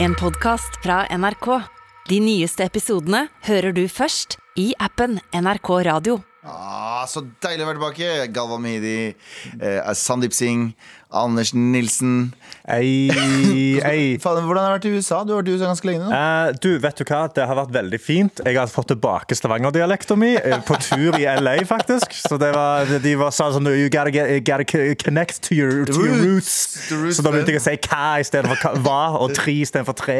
En podcast fra NRK. De nyeste episodene hører du først i appen NRK Radio. Ah, så deilig å være tilbake. Galvan Mehidi, eh, Sandeep Singh, Anders Nilsen. Ei, ei. Faen, hvordan har det vært i USA? Du har vært i USA ganske lenge nå. Eh, du, vet du hva? Det har vært veldig fint. Jeg har fått tilbake Stavanger-dialekta mi eh, på tur i LA, faktisk. Så det var, de var sa sånn You gotta, get, gotta connect to your, to your roots. Roots, Så da begynte jeg å si hva istedenfor hva, og tre istedenfor tre.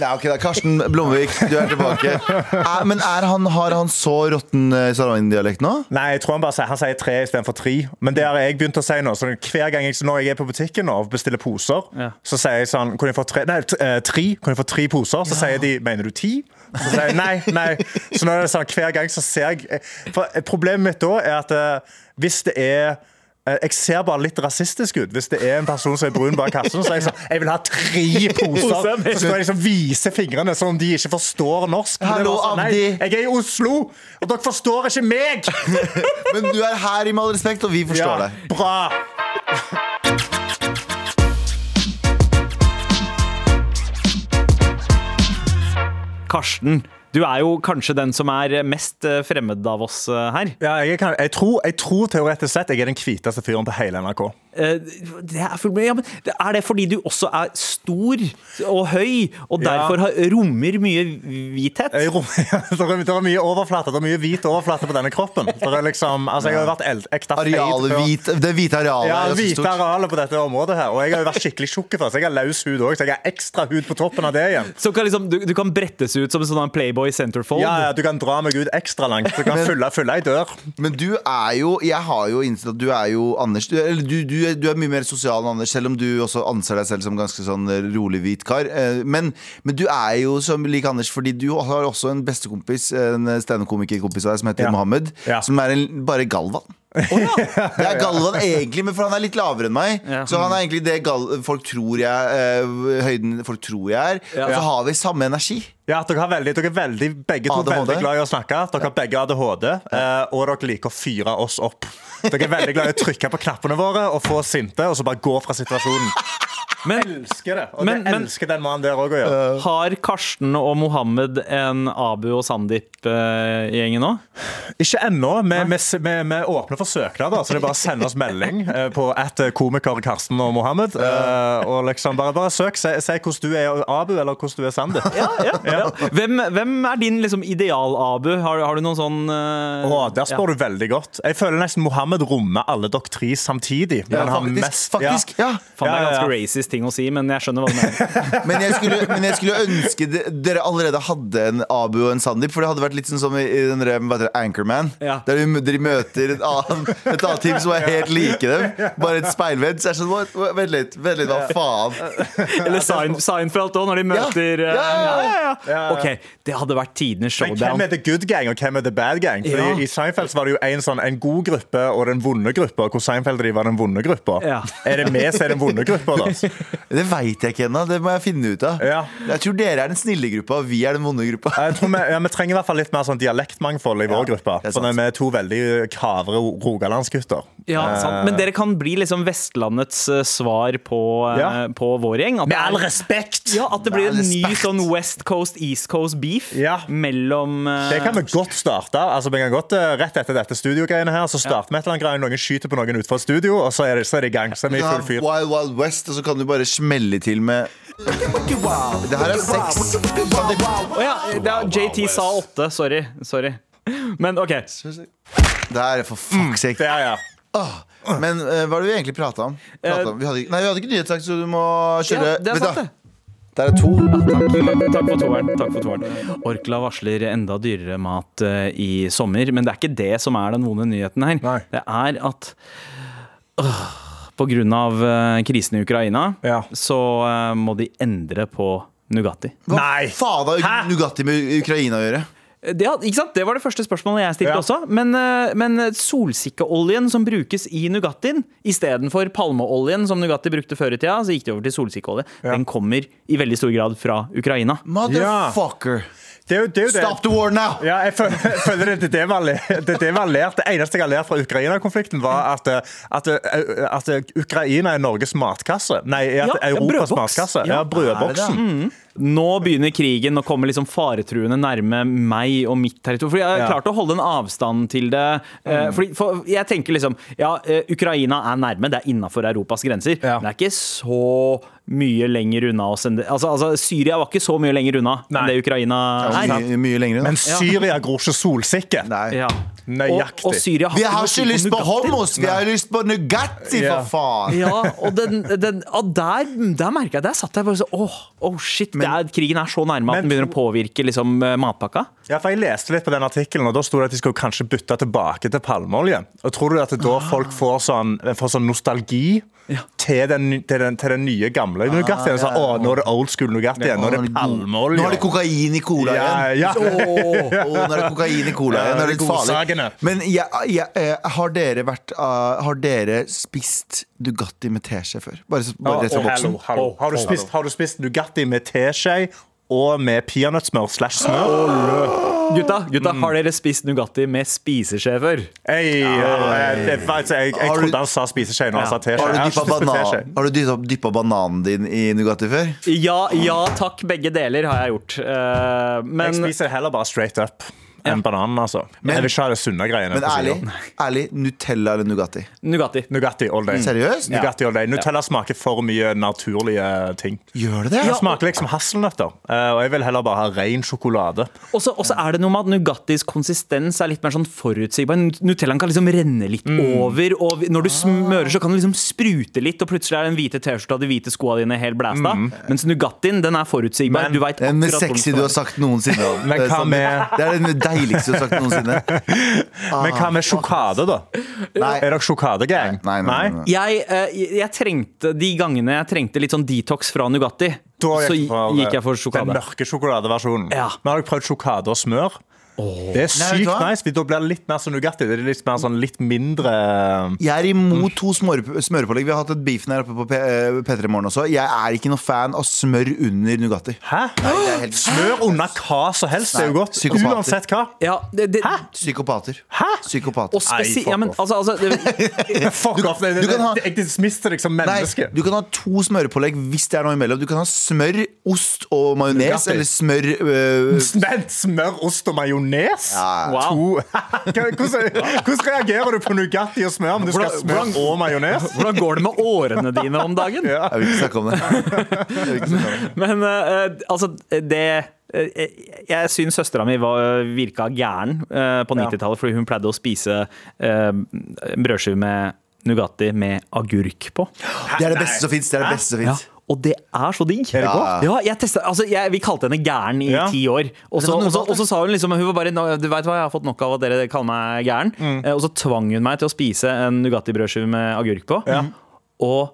Nei, ok, da, Karsten Blomvik, du er tilbake. Er, men er han, har han så råtten stavangerdialekt Stavanger-dialekt nå? Nei, jeg tror han bare sier, han sier tre istedenfor tre. Men det har jeg begynt å si nå. Så hver gang jeg, når jeg er på butikken og bestiller poser, Ja. så sier jeg sånn Kunne jeg få tre? Nei, eh, tre. Kunne jeg få tre poser? Så sier de Mener du ti? Så sier jeg nei, nei. Så nå er det sånn hver gang så ser jeg eh, For eh, Problemet mitt da er at hvis det er jeg ser bare litt rasistisk ut. Hvis det er en person som er brun bak kassen, så er jeg sånn Jeg vil ha tre poser! Så skal jeg liksom vise fingrene som om de ikke forstår norsk. Hallo, sånn, nei, jeg er i Oslo, og dere forstår ikke meg! Men du er her i Med all respekt, og vi forstår deg. Bra! Karsten, du er jo kanskje den som er mest eh, fremmed av oss eh, her. Ja, jeg, kan, jeg, tror, jeg tror teoretisk sett jeg er den hviteste fyren på hele NRK. Eh, Det er, for, ja, er det fordi du også er stor og høy, og derfor har, rommer mye hvithet? Jeg rom- det, er, det er mye overflate, det er mye hvit overflate på denne kroppen. Det er liksom, altså Jeg har jo vært eld, ekte før. hvit, det hvite arealet Ja, er hvite arealet på dette området her. Og jeg har jo vært skikkelig tjukk før, så jeg har løs hud òg. Så jeg har ekstra hud på toppen av det igjen. Så kan liksom, du, du kan brettes ut som en sånn Playboy centerfold. Ja, ja, Du kan dra meg ut ekstra langt. Du kan fylle, fylle ei dør. Men du er jo Jeg har jo innsett at du er jo Anders. Du, eller du, du, du er mye mer sosial enn Anders, selv om du også anser deg selv som ganske sånn rolig hvit kar. Eh, Men, men du er jo som lik Anders, fordi du har også en bestekompis, en standup-komikerkompis av deg som heter Ja. Mohammed, Ja. som er en, bare Galvan. Det er Galvan egentlig, men for han er litt lavere enn meg. Ja. Så han er egentlig det gal folk tror jeg uh, Høyden folk tror jeg er. Ja. Og så har vi samme energi. Ja, dere, har veldig, dere er veldig, begge to ADHD. veldig glad i å snakke. Dere har begge ADHD, uh, og dere liker å fyre oss opp. Dere er veldig glad i å trykke på knappene våre og få oss sinte, og så bare gå fra situasjonen. Men elsker det. Og Men- det men- elsker den mannen der òg å gjøre. har Karsten og Mohammed en Abu og Sandeep-gjengen nå? Ikke ennå. Vi, vi, vi, vi åpner for søknader, så det er bare å sende oss melding eh, på at komiker Karsten og Mohammed. eh, Og liksom bare, bare søk. Si, si hvordan du er Abu, eller hvordan du er Sandeep. Ja, ja. Hvem, hvem er din liksom, ideal-Abu? Har, har du noen sånn uh, oh, der spør du veldig godt. Jeg føler nesten Mohammed rommer alle dere tre samtidig. Men Ja, han har mest- faktisk, ja. Faen, det er Ja, ja, ganske ja. racist ting å si, men jeg skjønner hva du mener. Men jeg, skulle, men jeg skulle ønske de, dere allerede hadde en Abu og en Sandeep. For det hadde vært litt sånn som i, i den der, hva heter det, Anchorman. Ja. Der de, dere møter et annet, et annet team som er helt like dem. Bare et speilvedd. Så jeg what, Vent litt, vent litt, hva faen? Eller Sein, Seinfeld òg, når de møter eh, Ja, ja, ja. ja. OK, det hadde vært tidenes Men hvem er the good gang, og hvem er the bad gang? Fordi Ja. I Seinfeld var det jo en, sånn, en god gruppe og den vonde gruppa, hvor Seinfeld driver den vonde gruppa. Ja. Er det vi som er den vonde gruppa, da? Det veit jeg ikke ennå. Det må jeg finne ut av. Ja. Jeg tror dere er den snille gruppa, og vi er den vonde gruppa. Jeg tror vi, ja, vi trenger i hvert fall litt mer sånn dialektmangfold i vår gruppe. For vi er to veldig kavre rogalandsgutter. Ja, sant. Men dere kan bli liksom Vestlandets eh, svar på, eh, Ja. på vår gjeng. At Med det er- all respekt! Ja, At det blir en Med all ny respekt. sånn West Coast, East Coast beef Ja. mellom eh, Det kan vi godt starte. Altså, vi kan godt, eh, Rett etter dette studiogreiene her, så starter vi et eller annet greie. Noen skyter på noen utenfor studio, og så er det, så er det i gang. Så er vi i full fyr. Wild Wild West, og så kan du bare smelle til med Det her er sex. Å ja, det er, JT sa åtte. Sorry. Sorry. Men OK. Det her er for fuck's sake. Det er, ja. Åh, Men eh, hva er det vi egentlig prata om? Pratet om? Vi hadde, ikke- nei, vi hadde ikke nyhetssak, så du må kjøre. Ja, det er sant, hva? det. Der er to. Takk, takk for toeren. Takk for toeren. Orkla varsler enda dyrere mat eh, i sommer, men det er ikke det som er den vonde nyheten her. Nei. Det er at øh, på grunn av eh, krisen i Ukraina, Ja. så eh, må de endre på Nugatti. Hva Nei. faen har Hæ? Nugatti med Ukraina å gjøre? Det, ikke sant? det var det første spørsmålet jeg stilte Ja. også. Men, eh, men solsikkeoljen som brukes i Nugattien istedenfor palmeoljen som Nugatti brukte før i tida, så gikk de over til solsikkeolje. Den kommer i veldig stor grad fra Ukraina. Motherfucker. Det er jo, det er jo det. Stop the war now! Ja, jeg føl- jeg føler det, det, le- det, det, var lært, det eneste jeg har lært fra Ukraina-konflikten, var at, eh, at, eh, at Ukraina er Norges matkasse. Nei, at Ja, Europas brødboks. matkasse. Ja, Ja, brødboksen. Nå begynner krigen nå kommer liksom faretruende nærme meg og mitt territorium. For jeg har Ja. klart å holde en avstand til det. Mm. Fordi, for jeg tenker liksom Ja, eh, Ukraina er nærme, det er innafor Europas grenser. Ja. Men det er ikke så mye lenger unna oss enn det Altså, altså Syria var ikke så mye lenger unna enn Nei. det Ukraina er. My, mye lenger unna. Men Syria gror ikke solsikke. Nei. Ja. Nøyaktig. Og, og Syria har Vi har ikke lyst på på hummus, vi har lyst på Nugatti, Ja. for faen! Ja, og den, den, og der, der merka jeg Der satt jeg bare så Åh, oh shit, det er, krigen er så nærme at Men- den begynner å påvirke liksom, eh, matpakka. Ja, for Jeg leste litt på den artikkelen, og da sto det at de skulle kanskje bytte tilbake til palmeolje. Og Tror du at da folk får sånn, får sånn nostalgi til, den, til, den, til den nye, gamle Nugattien? Sånn, å, nå er det old school Nugatti igjen. Nå er det palmeolje. Nå har det kokain i cola igjen. ja. Åh, oh, nå er det kokain i cola Ja, igjen. Det er det litt farlig. Men eh, har dere vært uh, Har dere spist Nugatti med teskje før? Bare, så- bare rett fra Å, boksen? hallo, hallo. Har, du spist, har du spist Nugatti med teskje og med peanøttsmør slash smør? Gutta, gutta har dere spist Nugatti med spiseskje før? Hey, ja, det, faktisk, jeg, jeg Har du- trodde han sa spiseskje når han sa teskje. Har du dyppa, dyppa bananen din i Nugatti før? Ja, ja takk, begge deler har jeg gjort. Uh, men Jeg spiser heller bare straight up enn bananen, altså. Men jeg vil ikke ha det sunne greiene. Men ærlig, ærlig Nutella eller Nugatti? Nugatti. Nugatti all day. Seriøst? Nugatti all day. Nutella smaker for mye naturlige ting. Gjør det det? Det smaker liksom hasselnøtter. eh, Og jeg vil heller bare ha ren sjokolade. Og så er det noe med at Nugattis konsistens er litt mer sånn forutsigbar. Nutellaen kan liksom renne litt Mm. over, og når du smører, så kan den liksom sprute litt, og plutselig er den hvite T-skjorta og de hvite skoa dine helt blæsta. Mens Nugattien, den er forutsigbar. Mm. Men- du veit Det er den akkurat hvor den sexy du har sagt noensinne. Men hva sånn- med- Det er det deiligste du har sagt noensinne. Men hva med sjokade, da? Nei. Er dere sjokadegang? Nei, nei, nei, nei. Jeg, eh, jeg trengte De gangene jeg trengte litt sånn detox fra Nugatti, Da så gikk, gikk jeg for Den sjokade. mørke sjokoladeversjonen. Ja. Men har dere prøvd sjokade og smør? Det er sykt du nice. Da blir det litt mer som Nugatti. Det er litt mer sånn litt mindre Jeg er imot to smør, smørpålegg. Vi har hatt et beefen her oppe på eh, P3 Morgen også. Jeg er ikke noe fan av smør under Nugatti. Hæ? det helt- Smør under hva som helst er jo godt. psykopater. Uansett hva. Ja, det, det, Psykopater. Hæ? Psykopater. og spesi Nei, fuck ja, men, off. altså, altså, det, Fuck off. Det, du kan det, ha- det, jeg dismiste deg som Nei, du kan ha to smørpålegg hvis det er noe imellom. Du kan ha smør, ost og majones, eller smør øh, Vent, smør, ost og majones? Ja. Wow. hvordan, hvordan reagerer du på Nugatti og smør, men du skal ha smør og majones? hvordan går det med årene dine om dagen? Ja. Jeg vil ikke snakke om det. Om det. Men eh, altså, det eh, Jeg syns søstera mi var, virka gæren eh, på 90-tallet fordi hun pleide å spise brødskive med Nugatti med agurk på. Det er det beste som fins. Det er det beste som Ja. Og det er så digg. Er det godt? Ja, jeg testet, altså, jeg, vi kalte henne gæren i Ja. ti år. Og så, sa hun liksom Hun var bare Du vet hva, jeg har fått nok av at dere kaller meg gæren. Mm. Eh, Og så tvang hun meg til å spise en Nugatti-brødskive med agurk på. Og.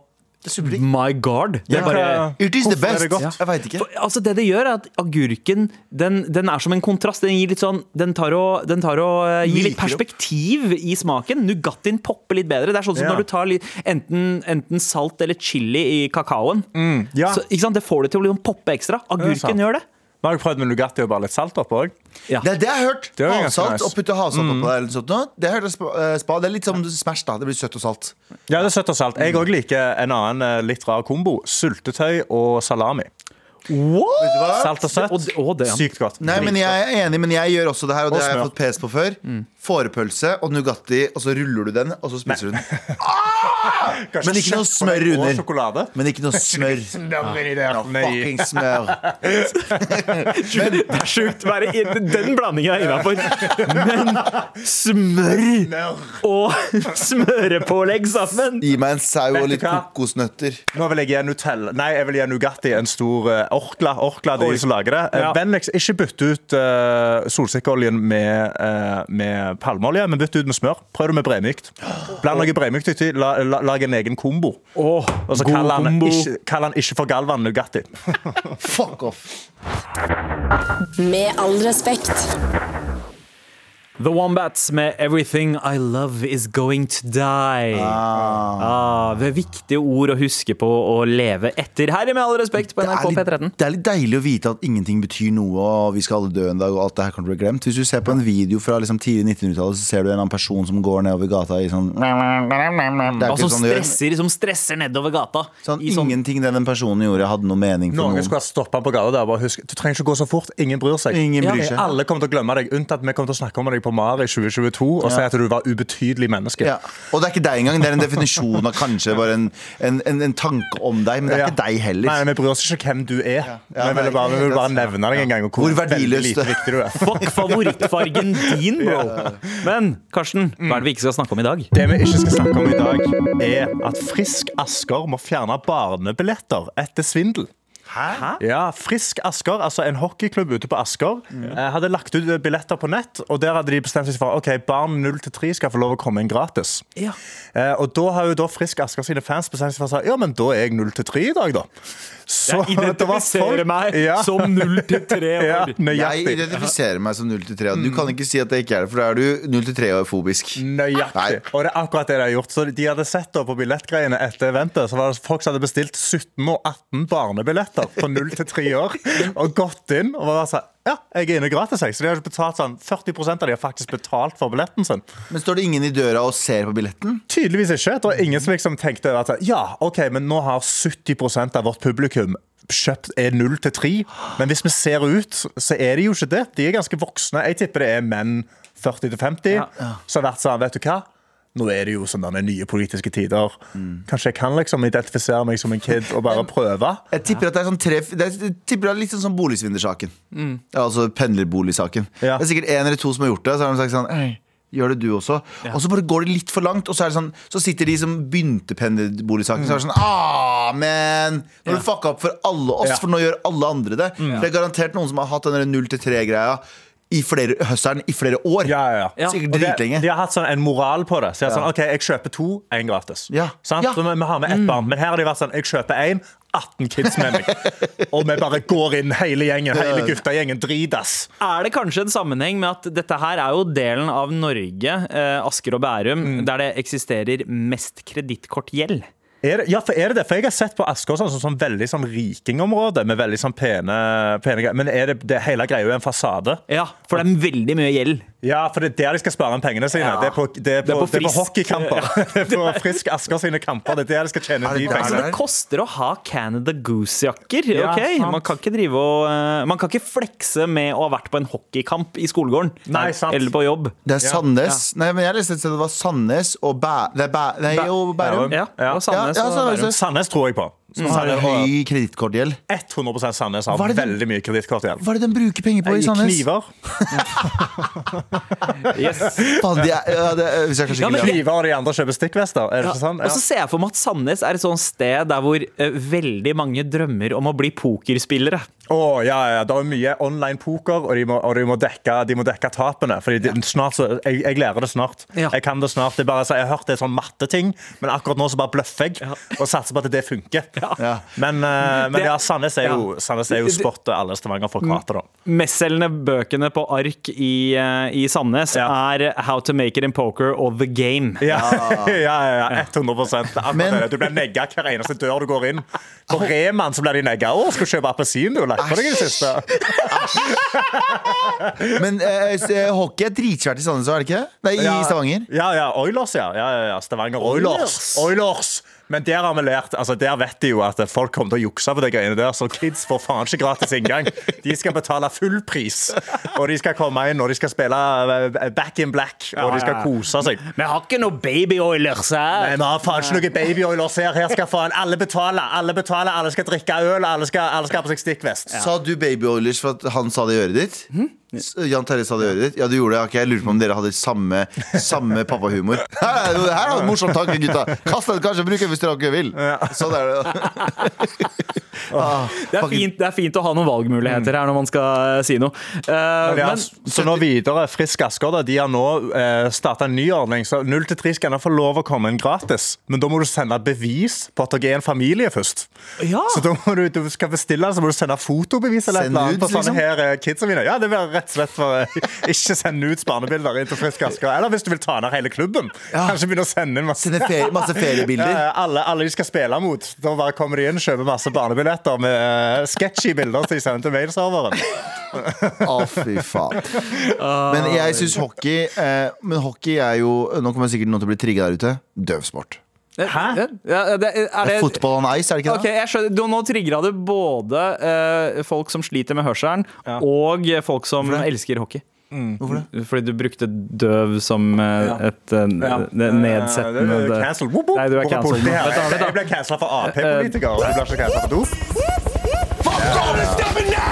My god! Det er bare It is the best. det? Jeg veit ikke. For, altså det det gjør er at Agurken den, den er som en kontrast. Den gir litt sånn Den tar og, den tar og uh, gir litt perspektiv i smaken. Nugattien popper litt bedre. Det er sånn som Ja. når du tar litt, enten, enten salt eller chili i kakaoen. Ja. Så? Det får det til å liksom poppe ekstra. Agurken Agurken gjør det. Nå har jeg prøvd med Nugatti og bare litt salt oppå òg. Ja. Det, det har jeg hørt. Det Havsalt. nice. og putte havsalt oppå der. eller sånt. Det har jeg hørt spa, eh. Det er litt som Smash. da Det blir søtt og salt. Ja, det er søtt og salt. Jeg òg liker en annen eh, litt rar kombo. Syltetøy og salami. What? hva? Salt og søtt. Det- og det, ja. Sykt godt. Nei, men Jeg er enig, men jeg gjør også det her, og det har jeg fått pes på før. Fårepølse og Nugatti, og så ruller du den, og så spiser du den. Kanskje Men ikke noe smør og under. sjokolade. Men ikke noe smør. Nei. Fucking smør. Det er sjukt. Være i- Den blandingen er innafor. Men smør og smørepålegg sammen Gi meg en sau og litt hva? kokosnøtter. Nå vil jeg gi Nutella Nei, jeg vil gi Nugatti en stor uh, Orkla. Orkla det er de som lager det. Eh, Ja. Vennligst ikke bytte ut uh, solsikkeoljen med, eh, med palmeolje, men bytte ut med smør. Prøv det med bremykt. Bland noe bremykt uti. La, la, lag en egen kombo. Oh, Og så kaller han, kombo. ikke, kaller han ikke for Galvan Nugatti. Fuck off. Med all respekt. The Wombats med 'Everything I Love Is Going To Die'. Ah, det er viktige ord å huske på å leve etter. Her, med all respekt, på Det NRK litt, P13. det er litt deilig å vite at ingenting betyr noe, og vi skal alle dø en dag, og alt det her kan bli glemt. Hvis du ser på en video fra liksom tidlig 1900-tallet, så ser du en eller annen person som går nedover gata i sånn Det er Og ikke som sånn stresser, som stresser nedover gata. Sånn, I sånn- Ingenting det den personen gjorde, hadde noe mening for Noen noen. skulle ha stoppa på gata der. Bare husk, du trenger ikke gå så fort. Ingen bryr seg. Ingen bryr Ja. Alle kommer til å glemme deg, unntatt vi kommer til å snakke om deg på MAR i 2022 og si at du var ubetydelig menneske. Ja. Og det er ikke deg engang. Det er en definisjon av kanskje bare en, en, en, en tanke om deg, men det er Ja. ikke deg heller. Nei, Vi bryr oss ikke hvem du er. Ja, vi vil nei, bare, vi bare nevne deg en gang. Og hvor, Hvor verdiløst lite viktig du er. Fuck favorittfargen din, bro. Men Karsten, hva er det vi ikke skal snakke om i dag? Det vi ikke skal snakke om i dag, er at Frisk Asker må fjerne barnebilletter etter svindel. Hæ? Ja, Frisk Asker, altså en hockeyklubb ute på Asker, eh, hadde lagt ut billetter på nett. Og der hadde de bestemt seg for ok, barn 0 til 3 skal få lov å komme inn gratis. Ja. Eh, og da har jo da Frisk Asker sine fans bestemt seg for å si ja, men da er jeg 0 til 3 i dag, da. Så Jeg det var identifiserer folk- meg Ja. som 0 til 3 Ja, år. Jeg nøyaktig. identifiserer meg som 0 til 3. og Du kan ikke si at det ikke er det, for da er du 0 til 3-fobisk. Nøyaktig. Nei. Og det er akkurat det de har gjort. Så De hadde sett da på billettgreiene etter eventet, så var det folk som hadde bestilt 17 og 18 barnebilletter på 0 til 3 år, og gått inn og bare sånn Ja, jeg er inne gratis, jeg. Så de har betalt sånn 40% av de har faktisk betalt for billetten sin. Men står det ingen i døra og ser på billetten? Tydeligvis ikke. Det var ingen som liksom tenkte at ja, OK, men nå har 70% av vårt publikum kjøpt er 0 til 3. Men hvis vi ser ut, så er de jo ikke det. De er ganske voksne. Jeg tipper det er menn 40 til 50 Ja. som har vært sånn, vet du hva? Nå er det jo sånne nye politiske tider. Kanskje jeg kan liksom identifisere meg som en kid og bare prøve? Jeg tipper at det er sånn tre det er, jeg tipper det er litt sånn som boligsvindersaken. Mm. altså pendlerboligsaken. Ja. Det er sikkert en eller to som har gjort det. Så har de sagt sånn «Ei, Gjør det du også? Og så bare går det litt for langt, og så, er det sånn, så sitter de som begynte pendlerboligssaken, så er det sånn Ah, men ja. du fucka opp for alle oss, Ja. for nå gjør alle andre det. Det er garantert noen som har hatt den 0 til 3-greia i flere høsteren i flere år. Ja, ja, ja. Sikkert dritlenge. De har hatt sånn en moral på det. Så jeg Ja. sånn, ok, jeg kjøper to, én gratis. Ja. Sant? Ja. Så vi, vi har med ett barn. Men her har de vært sånn, jeg kjøper én, 18 kids med meg. Og vi bare går inn, hele gjengen, hele guttegjengen. Dritas. Er det kanskje en sammenheng med at dette her er jo delen av Norge, eh, Asker og Bærum, der det eksisterer mest kredittkortgjeld? Er det, ja, for er det det? For jeg har sett på Asker sånn, som sånn veldig sånn rikingområde med veldig sånn pene, pene greier. Men er det, det hele greia er en fasade? Ja, for det er veldig mye gjeld. Ja, for det er der de skal spare inn pengene sine. Ja. Det er på, det er på, Det er på det er på hockeykamper. Det er på Frisk Asker sine kamper. Det er der de skal tjene det de pengene. Så det koster å ha Canada Goose-jakker. Ja, okay. Man kan ikke drive og eh, Man kan ikke flekse med å ha vært på en hockeykamp i skolegården. Nei, sant. Eller på jobb. Det er Sandnes. Nei, men jeg leste at det var Sandnes og Bæ... Det er Bæ... Nei, jo, Bærum. Ja, Ja. Sandnes Ja, ja, og Bærum. Sandnes tror jeg på. Som har en høy kredittkortgjeld. 100 Sandnes har det den- veldig mye kredittkortgjeld. Hva er det den bruker penger på i Sandnes? Kniver. Yes. Faen, de er, ja, det, hvis jeg kanskje Ja, men- Kniver og de andre kjøper stikkvester. Er det Ja. ikke sånn? Og så ser jeg for meg at Sandnes er et sånt sted der hvor uh, veldig mange drømmer om å bli pokerspillere. Å, ja, ja, Det er mye online poker, og de må, og de må, dekke, de må dekke tapene. Fordi de, snart så, jeg, jeg lærer det snart. Ja. Jeg kan det snart. Det er bare, jeg har hørt det er sånn matteting, men akkurat nå så bare bløffer jeg Ja. og satser på at det funker. Ja. Men, uh, men Det- ja, Sandnes er jo. Sandnes er jo spot alle Stavanger-folk hater, da. Mestselgende bøkene på ark i, eh, i Sandnes Ja. er How to make it in poker og The Game. Ja, ja, ja, ja 100 Det er Men- Du blir negga hver eneste dør du går inn. På Reman så blir de negga. 'Å, skal du kjøpe appelsin, du?' Lagt på deg i det siste. Men eh, eh, hockey er dritsvært i Sandnes, er det ikke? Nei, i Ja. Stavanger. Ja, ja, Oilers, ja. ja, ja, ja. Stavanger Oilers. Oilers. Men der har vi lært Altså der vet de jo at folk kommer til å jukse på de greiene der, så kids får faen ikke gratis inngang. De skal betale full pris, og de skal komme inn og de skal spille eh, back in black, og de skal kose seg. Vi har ikke noe baby-oilers her. Nei, Vi har faen ikke noe babyoilers her. Her skal faen alle betale. Alle betaler, alle skal drikke øl, alle skal, alle skal ha på seg stikkvest. Sa du Baby Oilers for at han sa det i øret ditt? S- Jan Terje sa det i øret ditt? Ja, du gjorde det. Okay, jeg lurer på om dere hadde samme, samme pappahumor. Her, er- her er en morsom tanke, gutta! Kast den, kanskje bruk den hvis dere ikke vil. Sånn er det. Ah, Det er, fint, det er fint å ha noen valgmuligheter her når man skal eh, si noe. Uh, Ja, men så nå videre, Frisk Asker da, de har nå uh, starta en ny ordning. så 0-3 skal gjerne få lov å komme inn gratis, men da må du sende bevis på at dere er en familie først. Ja. Så da må du, du skal bestille, så må du sende fotobevis eller et Send eller annet på sånne liksom? her eh, kidsa mine. Ja, det blir rett og slett for eh, ikke sende nudes barnebilder inn til Frisk Asker. Eller hvis du vil ta ned hele klubben. Kanskje begynne å sende inn masse ferie, masse feriebilder. Ja, alle, alle de skal spille mot. Da bare kommer de inn, kjøper masse barnebilletter med uh, sketchy bilder som de sender til mailserveren. Å, fy faen. Men jeg syns hockey eh, Men hockey er jo Nå kommer sikkert noen til å bli trigga der ute. Døvsport. Hæ? Ja, det, er Det det, fotball on ice, er det ikke det? det? jeg skjønner. Nå trigga du både eh, folk som sliter med hørselen, og folk som elsker hockey. Hvorfor det? Fordi du brukte døv som ja. et eh, det nedsettende. Nei, du er cancelled. Jeg ble cancela for Ap-politiker, du ble ikke cancela for dop.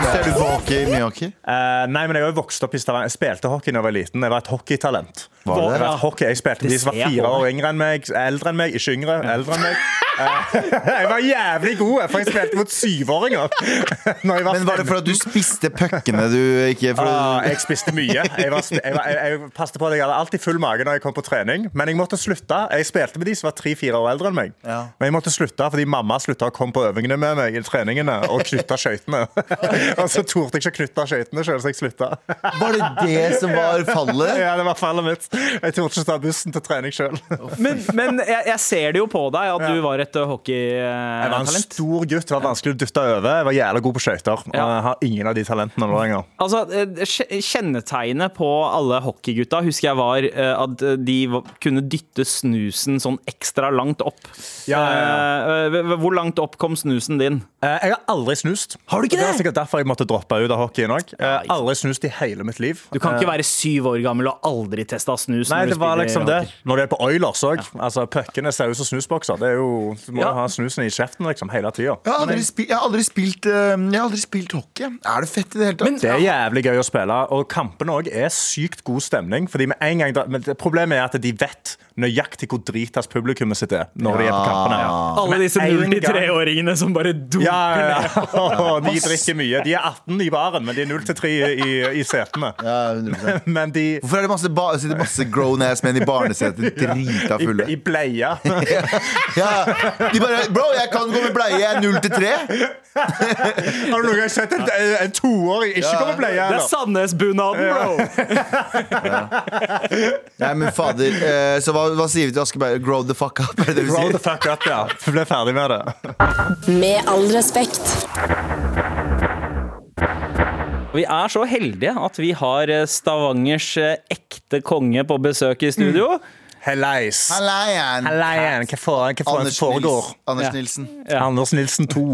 Ser du på hockey, mye hockey? Uh, nei, men jeg har jo vokst opp i Stavanger. Jeg spilte hockey da jeg var liten. Jeg var et hockeytalent. Var det? Jeg, hockey. jeg spilte med de som var fire år yngre enn meg, eldre enn meg, ikke yngre, eldre enn meg. Eh, jeg var jævlig god, for jeg spilte mot syvåringer. Når jeg var Men var det for at du spiste puckene du ikke for Ah, jeg spiste mye. Jeg, var, jeg, var, jeg, jeg passte på at jeg hadde alltid full mage når jeg kom på trening. Men jeg måtte slutte. Jeg spilte med de som var tre-fire år eldre enn meg. Ja. Men jeg måtte slutte fordi mamma slutta å komme på øvingene med meg i treningene og knytte skøytene. og så torde jeg ikke å knytte skøytene sjøl, så jeg slutta. Var det det som var fallet? Ja, det var fallet mitt. Jeg torde ikke ta bussen til trening sjøl. Men, men jeg, jeg ser det jo på deg at du var et hockeytalent. Jeg var en stor gutt. Det var vanskelig å dytte over. Jeg var jævlig god på skøyter. Ja. jeg har ingen av de talentene nå lenger. Altså, eh, Kjennetegnet på alle hockeygutta husker jeg var eh, at de kunne dytte snusen sånn ekstra langt opp. Ja, ja, Eh, eh, Hvor langt opp kom snusen din? Eh, Jeg har aldri snust. Har du ikke det? var det? sikkert derfor jeg måtte droppe ut av hockeyen òg. Aldri snust i hele mitt liv. Du kan Eh, ikke være syv år gammel og aldri testa snus. Nei, det var liksom det. Når det er på Oilers òg. Altså, Puckene ser ut som snusbokser. Det er jo, Du må Ja. ha snusen i kjeften liksom, hele tida. Jeg har jeg har aldri, spilt, eh, jeg har aldri spilt hockey. Er det fett i det hele tatt? Men, Det er jævlig gøy å spille, og kampene òg er sykt god stemning. Fordi med en gang da, men Problemet er at de vet nøyaktig hvor dritas publikummet sitt er når de er på kampene. Alle disse 0-3-åringene som bare dunker Ja, ja, ned. ja. De drikker mye. De er 18 i baren, men de er 0-3 i, i setene. Ja, 100%. Men de Hvorfor er det masse, ba sitter masse grown ass menn i barnesetet drita i, fulle? i bleia. Ja, de bare Bro, jeg kan gå med bleie. Jeg er 0-3. Har du noen gang sett en, en toåring ikke Ja. komme i bleie? Det er? Sandnes-bunaden, bro! Nei, men fader. Eh, så hva, hva sier vi til Askeberg? Grow the fuck up? Er det det vi Grow sier? the fuck up, ja. Ble ferdig med det. Med all respekt. Vi er så heldige at vi har eh, Stavangers eh, ekte konge på besøk i studio. Hellais. Hallaien. Hellaien. Hva faen hva Anders, foregår? Nils, Anders Ja. Nilsen. Anders Nilsen 2.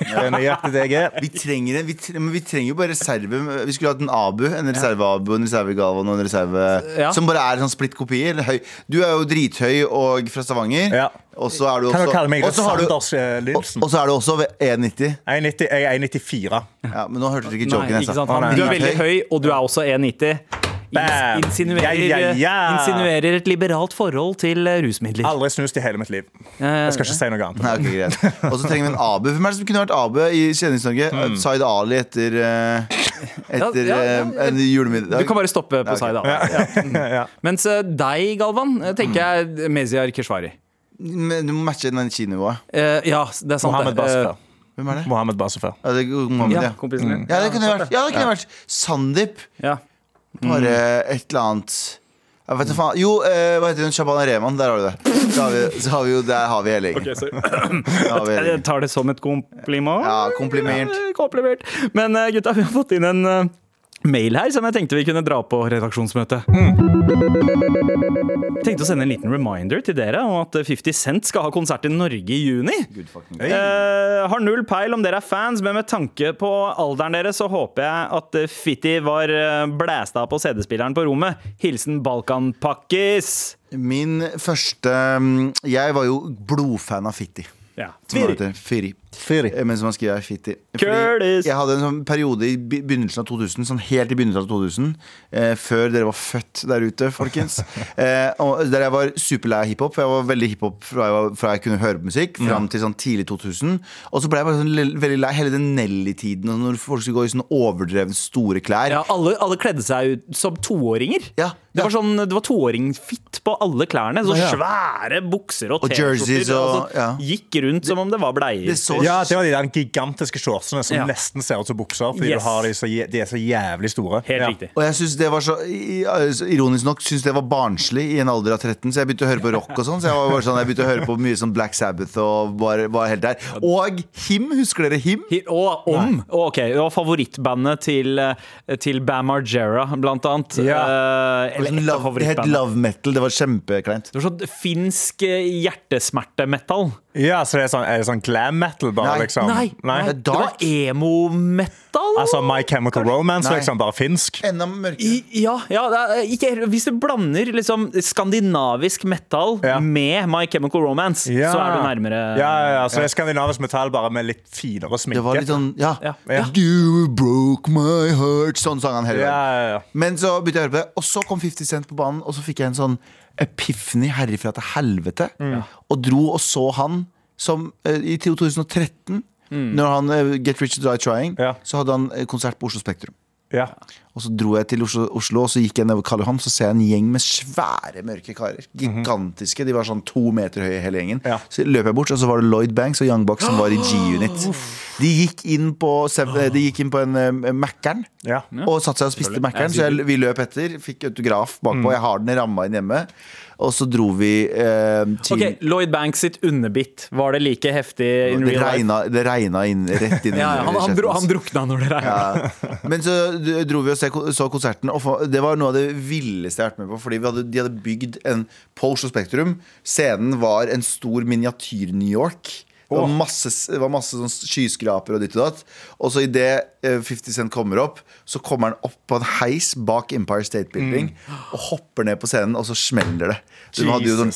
Det er nøyaktig det jeg er. Vi trenger, en, vi, tre, men vi trenger jo bare reserve. Vi skulle hatt en Abu, en reserve-Abu, en reserve-Galvan og en reserve Ja. Som bare er sånn splitt kopi. eller høy. Du er jo drithøy og fra Stavanger. Ja. Og så er du Kan også du meg og har du-? Og så er du også ved 1,90. 1,90 Jeg er 1,94. Ja, men nå hørte du ikke joken jeg ikke sa. sant? Han, du er veldig høy, og du er også 1,90. Bam! Insinuerer, Ja, ja, ja. insinuerer et liberalt forhold til eh, rusmidler. Aldri snust i hele mitt liv. Jeg skal ikke si noe annet. Okay. Og så trenger vi en Abu. Hvem er det som kunne vært Abu i Kjendis-Norge? Zaid Ali etter, eh, etter Ja, ja, ja, eh, en julemiddag. Du kan bare stoppe på da. Ja. Mens eh, deg, Galvan, eh, tenker jeg Meziar Keshvari. Men Du må matche den kinonivået. Uh, ja, det er sant. Mohammed Basra. Hvem er det? Mohammed Basra. Ja, det er Mohammed, ja, ja. kompisen din. Ja, det kunne vært, ja, det kunne vært Sandeep. Ja. Bare et eller annet jeg vet ikke faen. Jo, eh, hva heter hun? Shabana Rehman. Der har du det. Så har vi, så har vi jo, der har vi hele gjengen. Der har vi hele Jeg gjengen. tar det som et kompliment. Ja, komplimert. Eh. Men eh, gutta, vi har fått inn en eh, mail her som jeg tenkte vi kunne dra på redaksjonsmøte. Tenkte å sende en liten reminder til dere om at 50 Cent skal ha konsert i Norge i juni. Eh, har null peil om dere er fans, men med tanke på alderen deres så håper jeg at eh, Fitty var uh, blæsta på CD-spilleren på rommet. Hilsen Balkanpakkis. Min første mm, Jeg var jo blodfan av Fitti. Ja. Heter. Firi. Firi. Eh, Mens man skriver Fitti. Fordi Jeg hadde en sånn periode i begynnelsen av 2000, sånn helt i begynnelsen av 2000, eh, før dere var født der ute, folkens. eh, og der jeg var superlei av hiphop. for Jeg var veldig hiphop fra, jeg var- fra jeg kunne høre på musikk, fram til sånn tidlig 2000. Og så ble jeg bare sånn veldig lei hele den Nelly-tiden, og når folk skulle gå i sånn overdrevne store klær. Ja, alle, alle kledde seg ut som toåringer. Ja, Det var sånn, det var toåringfitt på alle klærne. Så svære bukser og Og jerseys T-skjorter. og- altså, ja. Gikk rundt som om det var bleier. Det så Ja, det var de der gigantiske shortsene som Ja. nesten ser ut som bukser. Fordi Yes. du har de, så, de er så jævlig store. Helt ja. riktig. Og jeg synes det var så altså, Ironisk nok syns det var barnslig i en alder av 13, så jeg begynte å høre på rock og sånn. Så jeg var bare sånn, jeg begynte å høre på mye sånn Black Sabbath og var, var helt der. Og Him, husker dere Him? Hi- Og om. Oh, ok, det var favorittbandet til, eh, til Bam Margera, blant annet. Ja. Eh, eller et av Love, det het. Love Metal. Det var kjempekleint. Det var sånn finsk eh, hjertesmertemetall. Ja, så det er, sånn, er det sånn glam metal, bare, Nei. liksom? Nei, Nei. Det er det var dark. emo-metal. Altså My Chemical Romance, Nei. liksom, bare finsk? Enda mørkere. I- Ja, ja det er ikke, Hvis du blander liksom skandinavisk metal Ja. med My Chemical Romance, så er du nærmere Ja, ja, ja, så det er skandinavisk metall, bare med litt finere sminke. Det var litt sånn Ja. Ja. Ja. You broke my heart. Sånn sang han hele ja, veien. ja, ja. Men så begynte jeg å høre på det, og så kom 50 Cent på banen, og så fikk jeg en sånn epiphany herifra til helvete. Og dro og så han som eh, i 2013, når han eh, Get Rich or Die Trying, Ja. så hadde han eh, konsert på Oslo Spektrum. Ja. Og så dro jeg til Oslo, Oslo og så gikk jeg nedover Karl Johan, så ser jeg en gjeng med svære, mørke karer. Gigantiske. De var sånn to meter høye, hele gjengen. Ja. Så løp jeg bort, og så var det Lloyd Banks og Young Bucks som var i G-Unit. De gikk inn på, de gikk inn på en uh, Mækkern ja. og satte seg og spiste Mækkern. Så jeg, vi løp etter, fikk autograf bakpå. Jeg har den ramma inn hjemme. Og så dro vi eh, til Ok, Lloyd Banks sitt underbitt, var det like heftig in det, real life? regna, det regna inn rett inn i Ja, ja, han, han, dro, han drukna når det regna. Ja. Men så dro vi og se, så konserten, og det var noe av det villeste jeg har vært med på. Fordi vi hadde, de hadde bygd en og Spektrum. Scenen var en stor miniatyr-New York. Det var masse, var masse sånn skyskraper og ditt og datt. Og så idet 50 Cent kommer opp, så kommer han opp på en heis bak Empire State Building og hopper ned på scenen, og så smeller det. Så de hadde jo sånn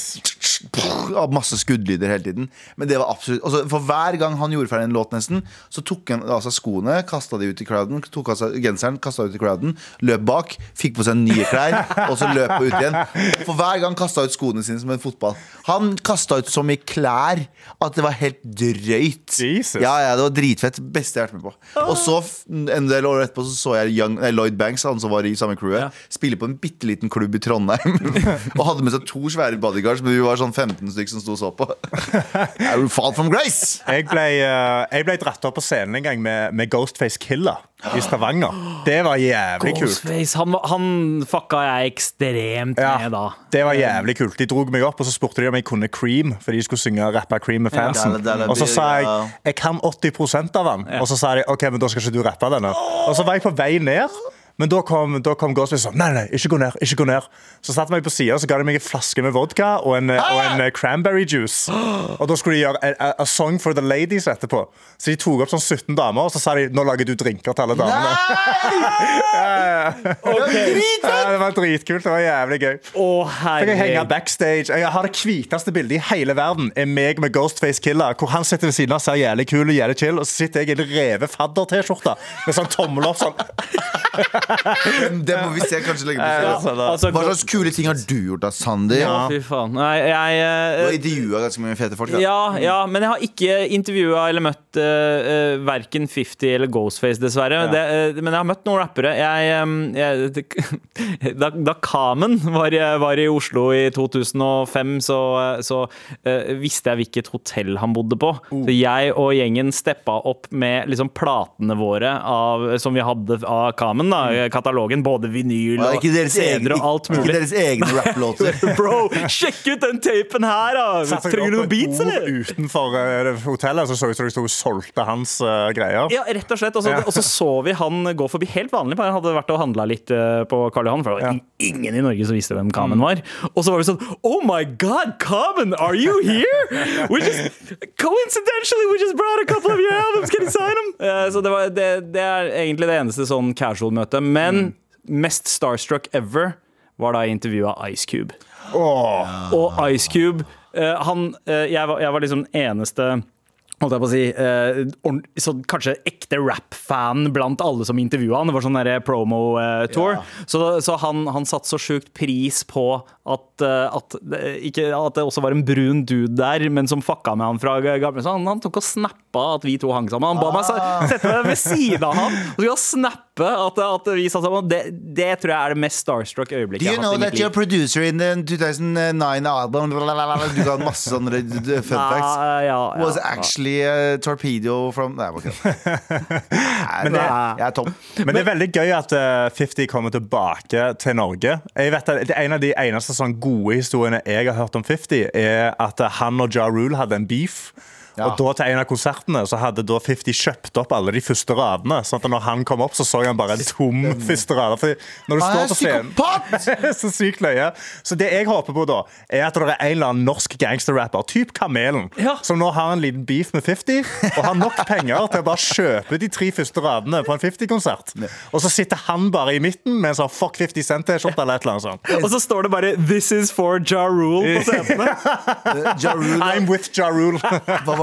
av masse skuddlyder hele tiden. Men det var absolutt altså, For hver gang han gjorde ferdig en låt, nesten, så tok han av seg skoene, kasta de ut i crowden, tok av seg genseren, kasta ut i crowden, løp bak, fikk på seg nye klær, og så løp ut igjen. For hver gang kasta ut skoene sine som en fotball. Han kasta ut så mye klær at det var helt drøyt. Jesus. Ja, ja, det var dritfett. Beste jeg har vært med på. Og så, en del år etterpå, så så jeg Young, nei, Lloyd Banks, han som var i samme crewet, Ja. spille på en bitte liten klubb i Trondheim. og hadde med seg to svære bodyguards, men vi var sånn 15 stykker som sto og så på. I will fall from grace! Jeg ble, eh, jeg ble dratt opp på scenen en gang med, med Ghostface Killer i Stavanger. Det var jævlig kult. Ghostface, han, han fucka jeg ekstremt Ja, med da. det var jævlig kult. De dro meg opp og så spurte de om jeg kunne Cream. For de skulle synge rappe Cream med fansen. Ja, det Og så sa jeg jeg kan 80 av den. Og så sa de ok, men da skal ikke du rappe denne. Og så var jeg på vei ned. Men da kom, da kom Ghostface og sa nei, nei, ikke gå ned. ikke gå ned Så satte de meg på sida og ga de meg en flaske med vodka og en, og en eh, cranberry juice. Og da skulle de gjøre a, a, a song for the ladies etterpå. Så de tok opp sånn 17 damer, og så sa de nå lager du drinker til alle damene. Nei! Ja, det var dritkult. Det var jævlig gøy. Å, Fikk jeg henge backstage. Jeg har det hviteste bildet i hele verden. Er meg med Ghostface Killer. Hvor han sitter ved siden av ser jævlig kul og jævlig chill, og så sitter jeg i en revet fadder-T-skjorte med sånn tommel opp sånn. Det må vi se kanskje legge på Ja, siden. Altså, Hva slags kule ting har du gjort da, Sandy? Ja, fy faen. Nei, jeg Du eh, har intervjua ganske mange fete folk. Da. Ja, ja, men jeg har ikke intervjua eller møtt uh, uh, verken 50 eller Ghostface, dessverre. Det, uh, men jeg har møtt noen rappere. Jeg, um, jeg, da, da Kamen var, i- var i Oslo i 2005, så, så eh, visste jeg hvilket hotell han bodde på. Så jeg og gjengen steppa opp med liksom platene våre av, som vi hadde av Kamen. Da, katalogen, både vinyl og CD-er og alt ikke deres egne rapplåter. Bro, sjekk ut den tapen her, da! Trenger du noen beats, eller? utenfor eh, hotellet, så så ut som de sto og solgte hans uh, greier. Ja, rett og slett. Og så, og så så vi han gå forbi helt vanlig. bare Han hadde vært og handla litt uh, på Karl Johan, for det var i- ingen i Norge som visste hvem Kamen var. Og så var vi sånn Oh my God, Kamen, are you here? We just, coincidentally, we just brought a couple of your albums. Can you sign them? Uh, så det, var, det, det er egentlig det eneste sånn casual-møte. Men mest starstruck ever var da jeg intervjua Ice Cube. Og Ice Cube eh, han, eh, jeg, var, jeg var liksom eneste holdt jeg på å si, eh, så kanskje ekte rap-fan blant alle som intervjua han. Det var sånn promo-tour. Så, så han, han satte så sjukt pris på at, eh, at, ikke, at det også var en brun dude der, men som fucka med han fra gamle. Så han, han tok og snappa at vi to hang sammen. Han ba Ah. meg sette meg ved siden av han og skulle snappe at, at vi satt sammen. Det, det tror jeg er det mest starstruck Do øyeblikket you jeg har know hatt i that you're producer in the 2009 album. Du kan masse sånne fun facts. Ja, ja, ja, Was actually a torpedo from Nei, ok. Nei, det- jeg er tom. Men det er veldig gøy at eh, 50 kommer tilbake til Norge. Jeg vet at det En av de eneste sånn gode historiene jeg har hørt om 50, er at eh, han og Ja Rule hadde en beef. Ja. Og da til en av konsertene så hadde da 50 kjøpt opp alle de første radene. Sånn at når han kom opp, så så han bare en tom første rad. For når du Han står på scenen så sykt løye. Så det jeg håper på da, er at det er en eller annen norsk gangsterrapper, typ Kamelen, Ja. som nå har en liten beef med 50, og har nok penger til å bare kjøpe de tre første radene på en 50-konsert. Og så sitter han bare i midten med en sånn fuck 50 cent-T-skjorte eller et eller annet sånt. Og så står det bare 'This is for Ja Rule' på setene. Ja Rule, I'm with Ja Rule.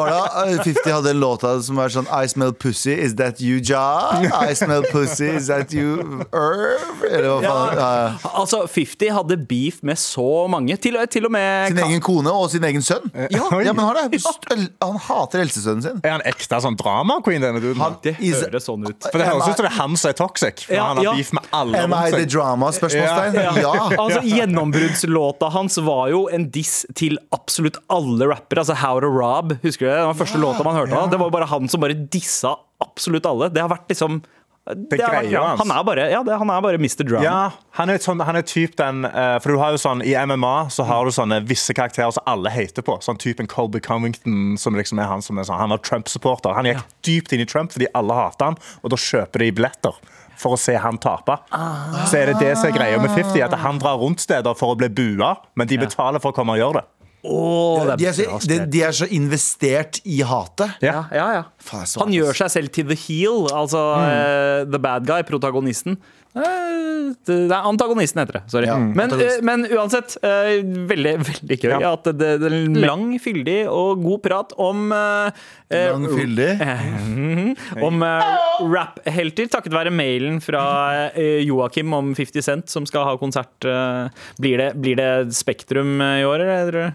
Var det? Uh, 50 hadde en låt som var sånn I smell pussy, is that you, Ja? I smell pussy, is that you, Irv? Eller hva faen? Ja. Altså, 50 hadde beef med så mange. Til, til og med Sin egen kone og sin egen sønn? Ja, ja men han, er, han hater eldstesønnen sin. Er han ekte sånn drama-queen, denne duden? Han- Det høres sånn ut. For det høres ut som det er han som er toxic. For Ja, han har ja. beef med alle Am I the drama? Spørsmålstegn. Ja. Ja. Altså, Gjennombruddslåta hans var jo en diss til absolutt alle rappere. Altså How to Rob, husker du det? Var første låta man hørte av. Det var bare han som bare dissa absolutt alle. Det har vært liksom greia ja, han er bare, ja, det, han er bare Mr. Drama. Ja, han er, sånn, han er typ den eh, For du har jo sånn I MMA så har du sånne visse karakterer som alle hater på. Sånn typen Colby Covington, som liksom er han som er sånn Han var Trump-supporter. Han gikk dypt inn i Trump fordi alle hater han, og da kjøper de billetter. For å se han tape. Så er det det som er greia med 50, at han drar rundt steder for å bli bua, men de betaler for å komme og gjøre det. Det De er, så, de, de er så investert i hatet. ja, ja, ja. Faen, så- Han gjør seg selv til the heel, altså eh, the bad guy, protagonisten. Eh, det er antagonisten heter det. Sorry. Ja, men, eh, men uansett, eh, veldig, veldig gøy Ja. at det, det er lang, fyldig og god prat om Lang fyldig. om uh, rap-helter, takket være mailen fra Joakim om 50 Cent, som skal ha konsert. blir, det, blir det Spektrum i år, eller?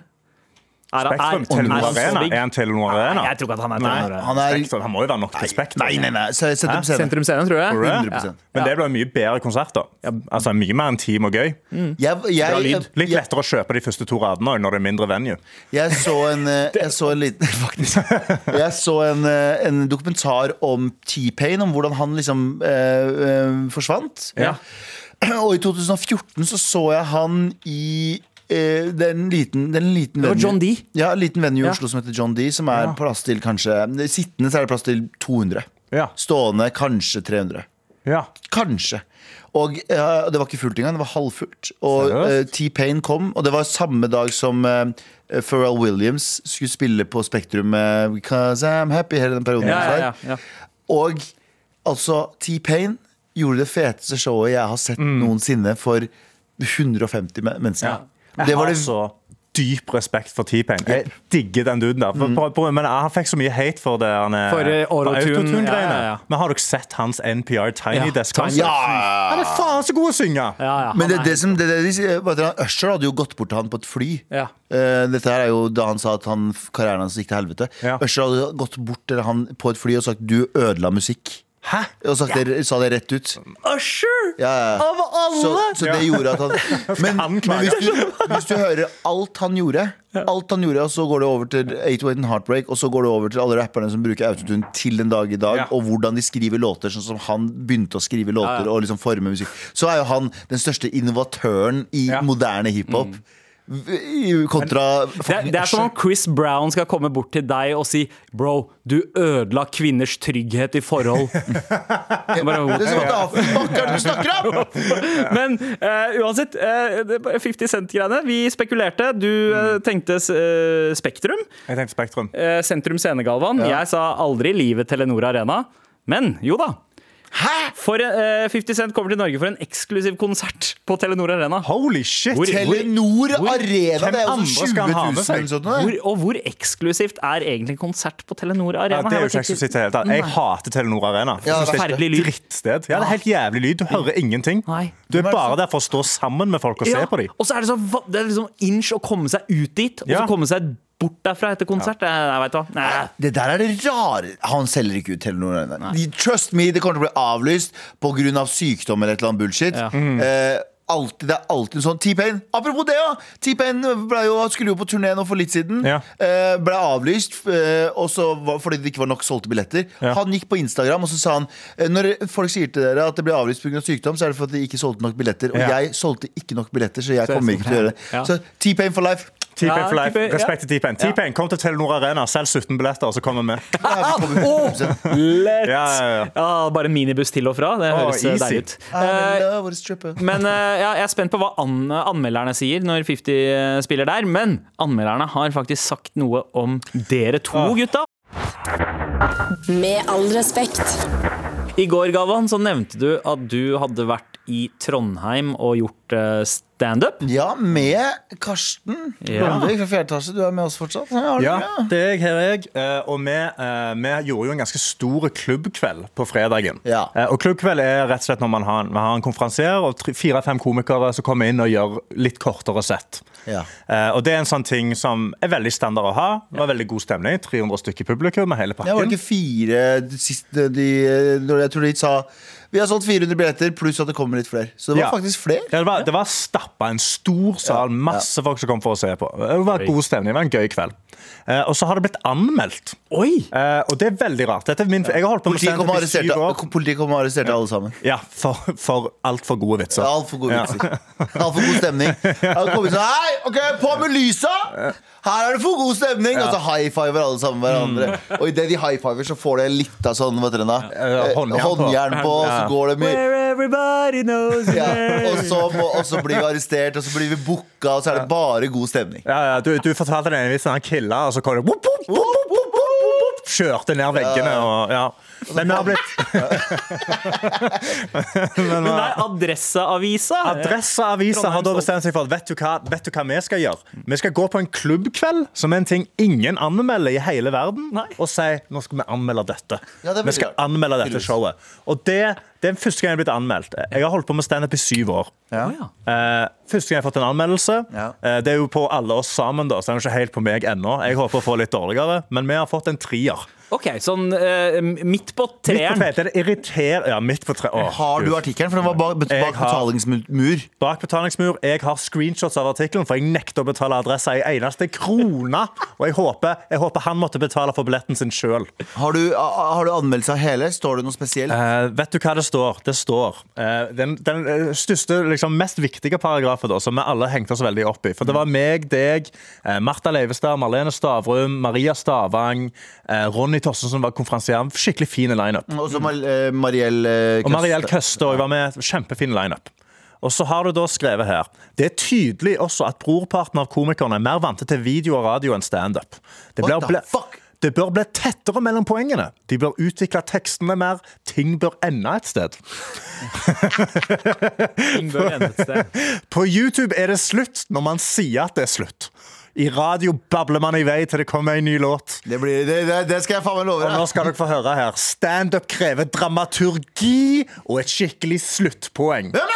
Er, Spektrum, er- Telenor han Arena. Er han Telenor Arena? Nei, jeg tror ikke at han er Telenor Arena. Han er Spektrum, han må jo være nok til Spektrum. Nei, nei, nei. Sentrum Scene, tror jeg. Tror du det? 100%. Men det blir mye bedre konsert, da. Altså Mye mer intim og gøy. Jeg, jeg, lyd. Litt lettere å kjøpe de første to radene når det er mindre venue. jeg så en eh, Jeg så en liten Faktisk. Jeg så en, eh, en dokumentar om T-Pain, om hvordan han liksom øh, øh, forsvant. Ja. Og i 2014 så så jeg han i eh, det er en liten, det er en liten Det var venue. John D. Ja, en liten venue i Ja. Oslo som heter John D, som er Ja. plass til kanskje Sittende så er det plass til 200. Ja. Stående kanskje 300. ja. Kanskje. Og ja, det var ikke fullt engang, det var halvfullt. Og Seriøst? eh, T-Pain kom, og det var samme dag som eh, Pharrell Williams skulle spille på Spektrum med Because I'm Happy hele den perioden. Ja, ja, ja, ja. Og altså, T-Pain gjorde det feteste showet jeg har sett Mm. noensinne for 150 men- mennesker. Jeg Det var har det så dyp respekt for T-Pain. Jeg digger den duden der. For, på- på- men han fikk så mye hate for det han er- For, eh, autotune, autotune-greiene. ja, ja, ja. Men har dere sett hans NPR Tiny Ja, Desk? Tiny- Ja! Han er faen så god å synge! Ja, ja, Men det, er det som det, det, de sier, at han- Usher hadde jo gått bort til han på et fly. Ja. Eh, dette her er jo da han sa at han, karrieren hans gikk til helvete. Ja. Usher hadde gått bort til han på et fly og sagt 'du ødela musikk'. Hæ? Og sagt det, sa det rett ut. Usher! Ja, ja. Av alle! Så, så det gjorde at han Men, men hvis, du, hvis du hører alt han gjorde, Alt han gjorde, og så går det over til 808 and Heartbreak, og så går det over til alle rapperne som bruker autotune til den dag i dag, Ja. og hvordan de skriver låter, sånn som han begynte å skrive låter Ja, ja. og liksom forme musikk. Så er jo han den største innovatøren i Ja. moderne hiphop. I- Kontra Det, er- det er som om Chris Brown skal komme bort til deg og si Bro, du ødela kvinners trygghet i forhold. Bare, Det er sånn, er du snakker om?! Men uh, uansett, eh, er bare 50 Cent-greiene. Vi spekulerte. Du uh, tenkte eh, Spektrum. Jeg tenkte Spektrum. eh, Sentrum Scenegalvan. Ja. Jeg sa aldri livet Telenor Arena. Men jo da. Hæ?! For, uh, 50 Cent kommer til Norge for en eksklusiv konsert på Telenor Arena. Holy shit! Hvor- Telenor Arena, det er jo andre sånn skal 20 ha 000 med seg? eller sånt. nå, Hvor, og hvor eksklusivt er egentlig konsert på Telenor Ja, Arena? det er jo ikke eksklusivt i det hele tatt. Jeg hater Telenor Arena. Ja, det er forferdelig lyd. Drittsted. Ja, det er helt jævlig lyd. Du hører ingenting. Nei. Du er bare der for å stå sammen med folk og se på dem. Og så er det så Det er liksom inch å komme seg ut dit, og så komme seg bort derfra etter konsert. Det, jeg jeg hva. Nei. Det der er det rare. Han selger ikke ut Telenor. Trust me, det kommer til å bli avlyst pga. Av sykdom eller et eller annet bullshit. Ja. Eh, alltid, det er alltid en sånn T-Pain Apropos det, ja! T-Pain skulle jo på turné nå for litt siden. Ja. Eh, ble avlyst eh, var, fordi det ikke var nok solgte billetter. Ja. Han gikk på Instagram og så sa han eh, Når folk sier til dere at det blir avlyst pga. sykdom, så er det fordi de ikke solgte nok billetter. Og Ja. jeg solgte ikke nok billetter, så jeg kommer ikke til å gjøre det. Ja. Så T-Pain for life. T-Pain for life. Respekt til T-Pain. T-Pain, kom til Telenor Arena, selg 17 billetter, så kommer vi 100%. Lett! Ja, ja, ja. Ja, bare minibuss til og fra. Det høres oh, deilig ut. Stripper. Men uh, ja, jeg er spent på hva an anmelderne sier når 50 spiller der. Men anmelderne har faktisk sagt noe om dere to, Ah. gutta. Med all respekt. I går, Gavan, så nevnte du at du hadde vært i Trondheim og gjort uh, standup. Ja, med Karsten Ja. Blomvik fra fjerde etasje. Du er med oss fortsatt? Ja, Ja, det? er jeg, her er jeg. Eh, Og vi, eh, vi gjorde jo en ganske stor klubbkveld på fredagen. Ja. Eh, Og klubbkveld er rett og slett når man har en, man har en konferansier og fire-fem komikere som kommer inn og gjør litt kortere sett. Ja. Eh, Og det er en sånn ting som er veldig standard å ha. Det var veldig god stemning. 300 stykker publikum med hele Ja, var det ikke fire siste de, Jeg tror de sa Vi har solgt 400 billetter, pluss at det kommer litt flere. Så det var Ja. faktisk flere. Ja, det var, det var stappa en stor sal, masse folk som kom for å se på. Det var god stemning, det var en gøy kveld. Eh, og så har det blitt anmeldt. Oi! Eh, og det er veldig rart. Dette er min, jeg har holdt på med Politiet kom og standup i syv år. arresterte, politiet kom og arresterte alle sammen. Ja, for, for altfor gode vitser. Altfor gode Ja. vitser. Altfor god stemning. Han kom inn sånn Hei, ok, på med lysa! Her er det for god stemning! Og så high fiver alle sammen hverandre. Og idet de high fiver, så får det litt av sånn vet dere, da? Eh, håndjern på. håndjern på, så. Går det mye Where everybody knows ja. og, så må, og så blir vi arrestert, og så blir vi booka, og så er det bare god stemning. Ja, ja, du, du fortalte den ene vitsen, han killa, og så kom det whoop, whoop, whoop, whoop, whoop, whoop, Kjørte ned veggene og ja. Men vi har blitt Men nei, Adresseavisa. Adresseavisa har da bestemt seg for at vet du, hva, vet du hva vi skal gjøre? Vi skal gå på en klubbkveld, som er en ting ingen anmelder i hele verden, Nei. og si nå skal vi anmelde dette. Ja, det vi skal gjøre. anmelde dette showet. Og det, det er første gang jeg er blitt anmeldt. Jeg har holdt på med standup i syv år. Ja. Eh, første gang jeg har fått en anmeldelse. Ja. Eh, det er jo på alle oss sammen, da, så det er jo ikke helt på meg ennå. Jeg håper å få litt dårligere, men vi har fått en trier. OK, sånn eh, midt på Midt på treeren. Irriter... Ja, midt på treeren. Åh, Har du Gud. artikkelen? For den var bak, bak Jeg har- betalingsmur. Bak betalingsmur. Jeg har screenshots av artikkelen, for jeg nekter å betale adressa i eneste krone. Og jeg håper, jeg håper han måtte betale for billetten sin sjøl. Har du, a- har du anmeldelse av hele? Står det noe spesielt? Eh, vet du hva det står? Det står eh, Den, den eh, største, liksom, mest viktige paragrafen da, som vi alle hengte oss veldig opp i. For det var meg, deg, eh, Martha Leivestad, Marlene Stavrum, Maria Stavang, eh, Ronny Tossen som var konferansier. Skikkelig fin lineup. Og så Mar eh, Mariell Køste. Og Mariell Køste. Var med. Kjempefin lineup. Og så har du da skrevet her Det er tydelig også at brorparten av komikerne er mer vant til video og radio enn standup. Det, What the fuck? det bør bli tettere mellom poengene. De bør utvikle tekstene mer. Ting bør ende et sted. Ting bør ende et sted. På YouTube er det slutt når man sier at det er slutt. I radio babler man i vei til det kommer en ny låt. Det, blir, det, det, det skal jeg faen meg love Og nå skal dere få høre her. Standup krever dramaturgi og et skikkelig sluttpoeng. Ja!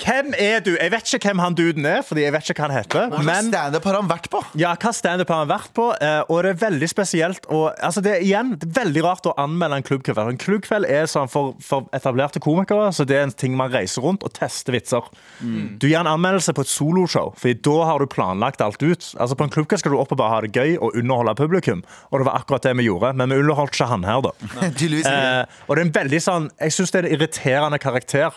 Hvem er du? Jeg vet ikke hvem han duden er, fordi jeg vet ikke hva han heter. Hva Men standup har han vært på? ja, hva standup har han vært på? eh, Og det er veldig spesielt. Og, altså det, er, igjen, det er veldig rart å anmelde en klubbkveld. En klubbkveld er sånn for, for etablerte komikere, så det er en ting man reiser rundt og tester vitser. Du gir en anmeldelse på et soloshow, Fordi da har du planlagt alt ut. Altså På en klubbkveld skal du opp og bare ha det gøy og underholde publikum. Og det var akkurat det vi gjorde, men vi underholdt ikke han her, da. Eh, og det er en veldig sånn Jeg syns det er en irriterende karakter.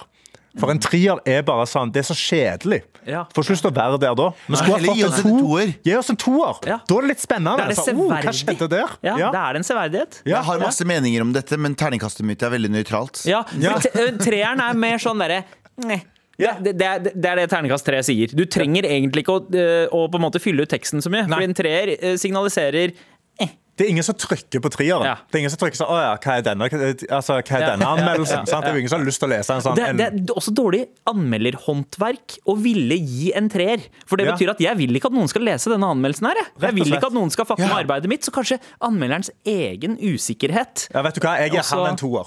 For en trier er bare sånn Det er så kjedelig. Ja. Får ikke lyst til å være der da. Vi skulle ha fått oss en en to- toer. Gi oss en toer. Ja. Da er det litt spennende. Det er det Altså, oh, hva skjedde der? Ja, Da er en severdighet. Ja. Jeg har masse meninger om dette, men terningkastet mitt er veldig nøytralt. Ja, Ja. for Treeren er mer sånn derre. Ja. Det, det, er- det er det terningkast tre sier. Du trenger egentlig ikke å, å på en måte fylle ut teksten så mye. Nei. Fordi en treer signaliserer Det er ingen som trykker på trieren. Ja. Det er ingen som trykker sånn Å ja, hva er denne, altså, hva er Ja, denne ja, ja, anmeldelsen? ja, sant? Det er jo ingen som har lyst til å lese en sånn Det, en, det er også dårlig anmelderhåndverk å ville gi en treer. For det Ja. betyr at jeg vil ikke at noen skal lese denne anmeldelsen her. Jeg, jeg vil ikke at noen skal fucke Ja. med arbeidet mitt. Så kanskje anmelderens egen usikkerhet Ja, vet du hva, jeg gir Også- han en toer.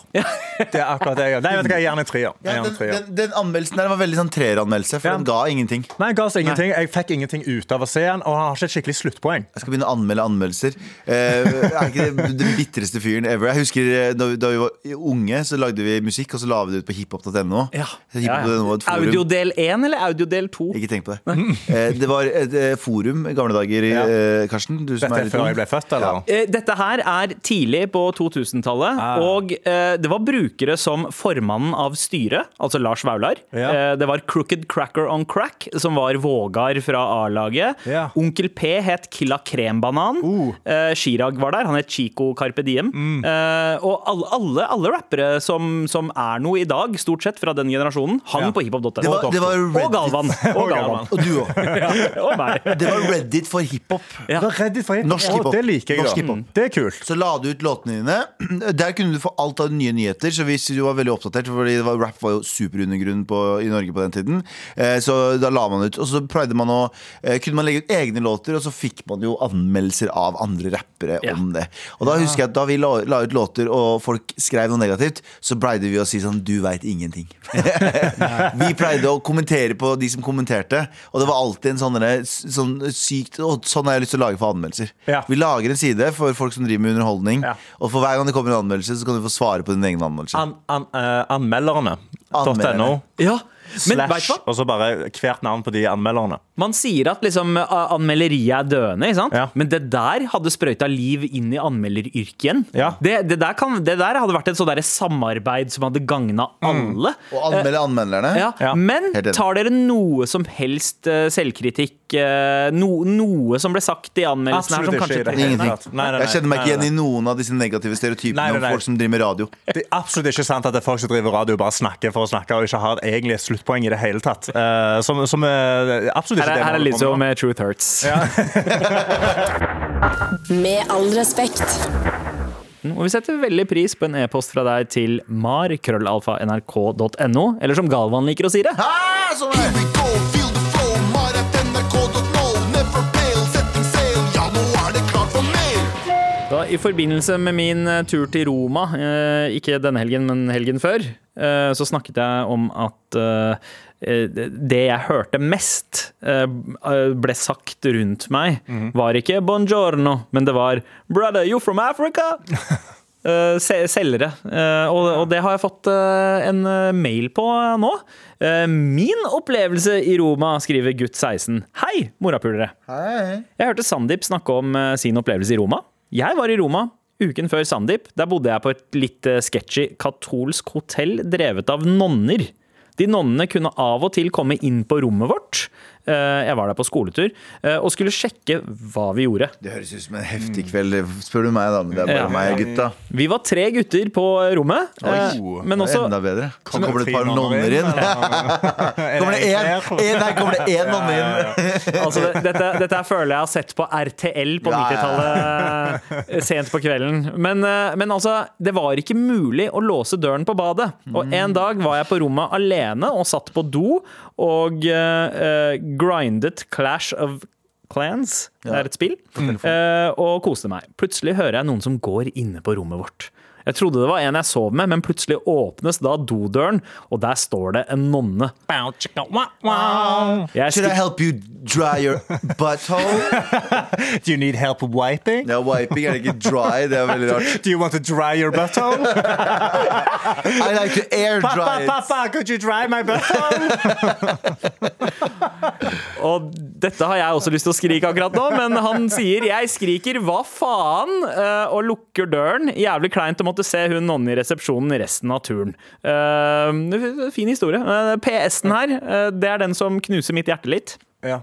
Det er akkurat det jeg gjør. Nei, vet du hva, jeg gir han en treer. Ja, den, den, den anmeldelsen der var veldig sånn treeranmeldelse, for Ja. den ga ingenting. Nei, den ga oss ingenting. Jeg fikk ingenting ut av å se den, og han har ikke et skikkelig sluttpoeng. Jeg skal begynne å anmelde anmeldelser. Eh, er ikke det den bitreste fyren ever? Jeg husker eh, da, vi- da vi var unge, så lagde vi musikk, og så la vi det ut på hiphop.no. Ja. Forum. Audiodel 1 eller audiodel 2? Ikke tenk på det. Eh, det var et eh, forum i gamle dager, Ja. eh, Karsten. Du som Dette er før jeg ble født, eller? Ja. Dette her er tidlig på 2000-tallet, Ah. og eh, det var brukere som formannen av styret, altså Lars Vaular. Ja. Eh, det var Crooked Cracker on Crack, som var Vågar fra A-laget. Ja. Onkel P het Killa Krembanan. Uh. Eh, Chirag var der, han het Chico Carpe Diem. Mm. Uh, og alle, alle, alle rappere som, som er noe i dag, stort sett fra den generasjonen, hang Ja. på hiphop.no. Var Og Galvan. Og Galvan. Og du òg. og meg. Det var Reddit for hiphop. Ja. For hiphop. Norsk hiphop. Det liker jeg, Norsk da. Mm. Det er kult. Så la du ut låtene dine. Der kunne du få alt av nye nyheter. Så hvis du var veldig oppdatert Fordi det var, rap var jo superundergrunn på, i Norge på den tiden. Eh, så da la man ut. Og så pleide man å eh, kunne man legge ut egne låter, og så fikk man jo anmeldelser av andre rappere Ja. om det. Og da husker jeg at da vi la, la ut låter, og folk skrev noe negativt, så pleide vi å si sånn Du veit ingenting. vi pleide å kommentere på de som kommenterte, og det var alltid en sånn, sånn sykt og Sånn har jeg lyst til å lage for anmeldelser. Ja. Vi lager en side for folk som driver med underholdning, Ja. og for hver gang det kommer en anmeldelse, så kan du få svare på din egen anmeldelse. An, an, uh, anmelderne. Anmelderne. .no. Ja, men Slash, og så bare hvert navn på de anmelderne. Man sier at liksom, anmelderiet er døende, ikke sant? Ja. men det der hadde sprøyta liv inn i anmelderyrket igjen. Ja. Det, det, der kan, det der hadde vært et sånt samarbeid som hadde gagna alle. Og anmelde anmelderne. Ja. Ja. Men tar dere noe som helst eh, selvkritikk? eh, no, noe som ble sagt i anmeldelsen her som ikke kanskje. Nei, nei, nei. Jeg kjenner meg ikke igjen i noen av disse negative stereotypene Nei, nei, nei. om folk som driver med radio. Det er absolutt ikke sant at det er folk som driver radio bare snakker for å snakke og ikke har egentlig et sluttpoeng i det hele tatt. Uh, som, som er absolutt ikke Her er, det her er Lizzo med med Truth Hurts. Med all respekt. Og vi setter veldig pris på en e-post fra deg til mar.krøllalfa.nrk.no, eller som Galvan liker å si det. Ha, sånn Da, I forbindelse med min eh, tur til Roma, eh, ikke denne helgen, men helgen før, eh, så snakket jeg om at det jeg hørte mest ble sagt rundt meg, var ikke 'buongiorno', men det var 'brother, you from Africa'? Selgere. Og, det har jeg fått en mail på nå. Min opplevelse i Roma, skriver gutt 16. Hei, morapulere. Hei. Jeg hørte Sandeep snakke om sin opplevelse i Roma. Jeg var i Roma uken før Sandeep. Der bodde jeg på et litt eh, sketchy katolsk hotell drevet av nonner. De nonnene kunne av og til komme inn på rommet vårt. Eh, Jeg var der på skoletur eh, og skulle sjekke hva vi gjorde. Det høres ut som en heftig kveld, spør du meg, da. Men det er bare Ja. meg, gutta. Vi var tre gutter på rommet, eh, Oi, men det er også enda bedre. Så Kommer det et par nonner inn. Er Kommer det én? Nei, kommer det én nonne inn? Altså, dette, dette føler jeg har sett på RTL på Ja, ja, ja. 90-tallet eh, sent på kvelden. Men, eh, men altså, det var ikke mulig å låse døren på badet. Og en dag var jeg på rommet alene og satt på do og eh, eh, grindet Clash of Clans, det er et spill, eh, og koste meg. Plutselig hører jeg noen som går inne på rommet vårt. Jeg trodde det var en jeg sov med, men plutselig åpnes da dodøren, og der står det en nonne. Jeg Should I help you dry your butthole? Do you need help wiping? No, wiping er ikke dry. Det er veldig rart. Do you want to dry your butthole? I like to air dry it. Pappa, could you dry my butthole? Og dette har jeg også lyst til å skrike akkurat nå, men han sier 'jeg skriker hva faen' eh, og lukker døren. Jævlig kleint å måtte se hun nonnen i resepsjonen resten av turen. Uh, fin historie. Uh, PS-en her, uh, det er den som knuser mitt hjerte litt. Ja.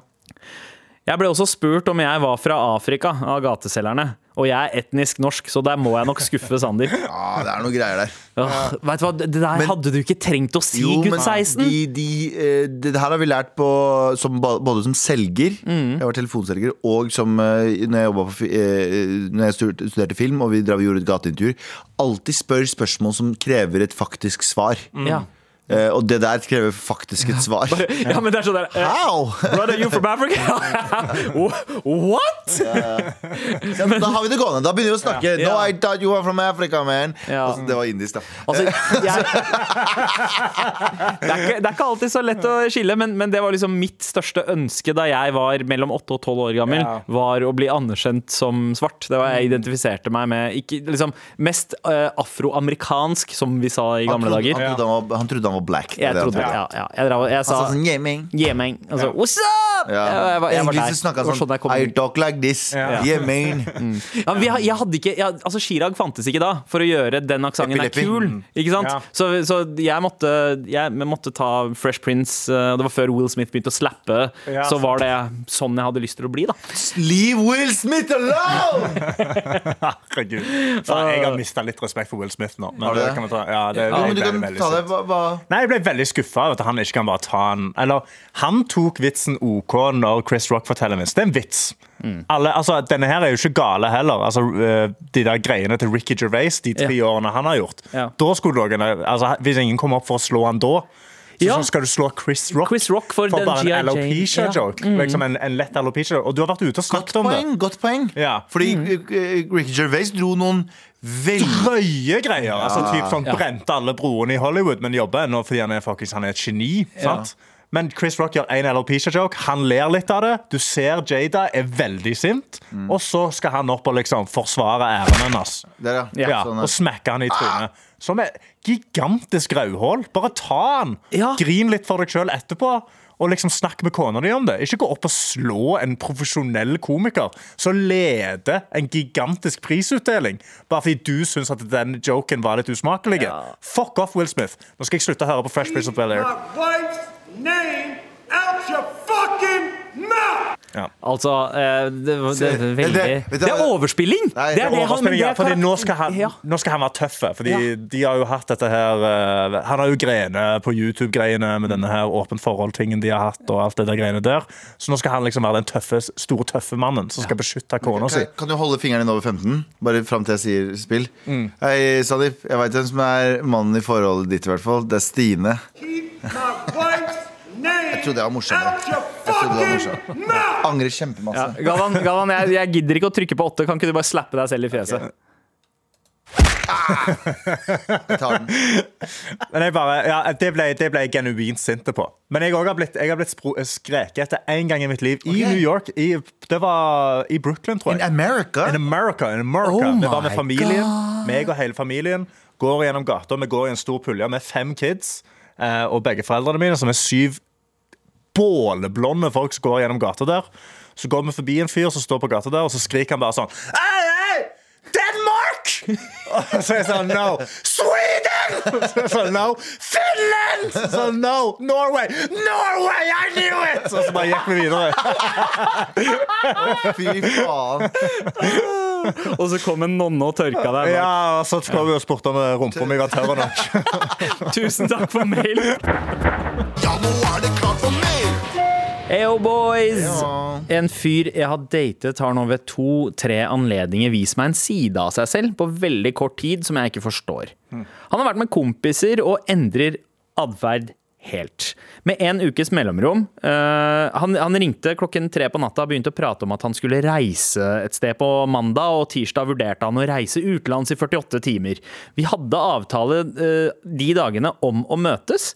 Jeg ble også spurt om jeg var fra Afrika av gateselgerne. Og jeg er etnisk norsk, så der må jeg nok skuffe Sander. Ja, det er noe greier der. Ja, vet du hva, Det der Men- hadde du ikke trengt å si, Jo, gutt men 16. De, de, eh, det her har vi lært på, som, både som selger, Mm. jeg var telefonselger, og som eh, når jeg, på, eh, når jeg studerte, film og vi drev og gjorde et gateintervju. Alltid spør spørsmål som krever et faktisk svar. Ja. Eh, og det der krever faktisk et svar. ja, men det er sånn der uh, How? Brother, you from Africa? What? Ja, men da har vi det gående. Da begynner vi å snakke. Ja. No, I thought you were from Africa, man. Ja. Altså, det var indisk, da. Altså, jeg, det, er ikke, det er ikke alltid så lett å skille, men, men det var liksom mitt største ønske da jeg var mellom 8 og 12 år gammel, Ja. var å bli anerkjent som svart. Det var jeg identifiserte meg med ikke, liksom, mest uh, afroamerikansk, som vi sa i Han gamle trodde, dager. han, trodde han, han trodde han var black. Er Jeg det trodde, ja, ja. Jeg, dra- jeg sa sånn, yeah, man. Yeah, man. Altså, What's up? Ja. Jeg, jeg, var- jeg var der. var sånn sånn I talk like this. Ja. Yeah, Mm. Ja, vi, jeg hadde ikke, altså Chirag fantes ikke da for å gjøre den aksenten er kul. Ikke sant? Ja. Så, så jeg, måtte, jeg måtte ta Fresh Prince. eh, Det var før Will Smith begynte å slappe. Ja, så var det sånn jeg hadde lyst til å bli. da Leave Will Smith alone! Herregud. Jeg har mista litt respekt for Will Smith nå. Men Har du det det? kan vi ta. Ja, det, Ja, men du kan veldig ta det. Hva, hva? Nei, Jeg ble veldig skuffa over at han ikke kan bare ta en Eller han tok vitsen OK når Chris Rock forteller en vits. Det er en vits. Alle, altså, denne her er jo ikke gale heller. Altså, øh, de der greiene til Ricky Gervais de tre årene han har gjort. Ja. Da skulle noen, altså, Hvis ingen kom opp for å slå han da, så Ja. så skal du slå Chris Rock, Chris Rock for for bare en alopecia-joke. Ja. Mm. Liksom en, en lett alopecia-joke. Og du har vært ute og snakket om det. poeng. godt poeng Ja. Fordi Mm. eh, Ricky Gervais dro noen drøye greier. Altså, typ sånn, Brente alle broene i Hollywood, men jobber ennå fordi han er, faktisk, han er et geni. sant? Men Chris Rock gjør en alopecia-joke. Han ler litt av det. Du ser Jada er veldig sint, Mm. og så skal han opp og liksom forsvare æren hennes. Der, ja. Ja, Sånn, og smekke han i trynet. Som et gigantisk rødhål. Bare ta han. Ja. Grin litt for deg sjøl etterpå. Og liksom Snakk med kona di om det. Ikke gå opp og slå en profesjonell komiker som leder en gigantisk prisutdeling, bare fordi du syns at den joken var litt usmakelig. Fuck off, Will Smith. Nå skal jeg slutte å høre på Fresh Prince of Bel-Air. Name out your fucking mouth! Altså, eh, det, det, det, er veldig det- Det er overspilling! Nei, det er det han, ja, fordi nå skal, han, Ja. nå skal han være tøff. Fordi Ja. de har jo hatt dette her eh, Han har jo greiene på YouTube-greiene med denne her åpent forhold-tingen de har hatt. og alt det der greiene der Så nå skal han liksom være den tøffe, store, tøffe mannen som skal beskytte kona si. Kan, kan du holde fingeren din over 15? Bare fram til jeg sier spill. Mm. Hei, Sandeep. Jeg veit hvem som er mannen i forholdet ditt, i hvert fall. Det er Stine. Keep my Jeg trodde jeg var morsommere. Jeg trodde det var morsomt. Angrer kjempemasse. Ja, Galvan, Galvan jeg, jeg gidder ikke å trykke på åtte. Kan ikke du bare slappe deg selv i fjeset? Jeg tar den. Men jeg bare, ja, det, ble, det ble jeg genuint sint på. Men jeg har blitt, jeg har blitt spro- skreket etter én gang i mitt liv. I. New York. I, det var i Brooklyn, tror In jeg. America? In America. In America. Oh vi var med my familien. Meg og hele familien går gjennom gata. Vi går i en stor pulje med fem kids. eh, og begge foreldrene mine, som er syv båleblonde folk som går gjennom gata der. Så går vi forbi en fyr som står på gata der, og så skriker han bare sånn Hei, hei! Denmark! Og så er jeg sånn No! Sweden! Så er jeg sånn No! Finland! Så sånn No! Norway! Norway! I knew it! Og så bare gikk vi videre. Fy faen. Og så kom en nonne og tørka deg. bak. Ja, så kom vi og spurte om rumpa mi var tørr nok. Tusen takk for mail. Ja, nå er det klart for mer! Eyo, boys! En fyr jeg har datet, har nå ved to-tre anledninger vist meg en side av seg selv på veldig kort tid som jeg ikke forstår. Han har vært med kompiser og endrer atferd helt. Med en ukes mellomrom. Uh, han, han ringte klokken tre på natta og begynte å prate om at han skulle reise et sted på mandag, og tirsdag vurderte han å reise utenlands i 48 timer. Vi hadde avtale uh, de dagene om å møtes.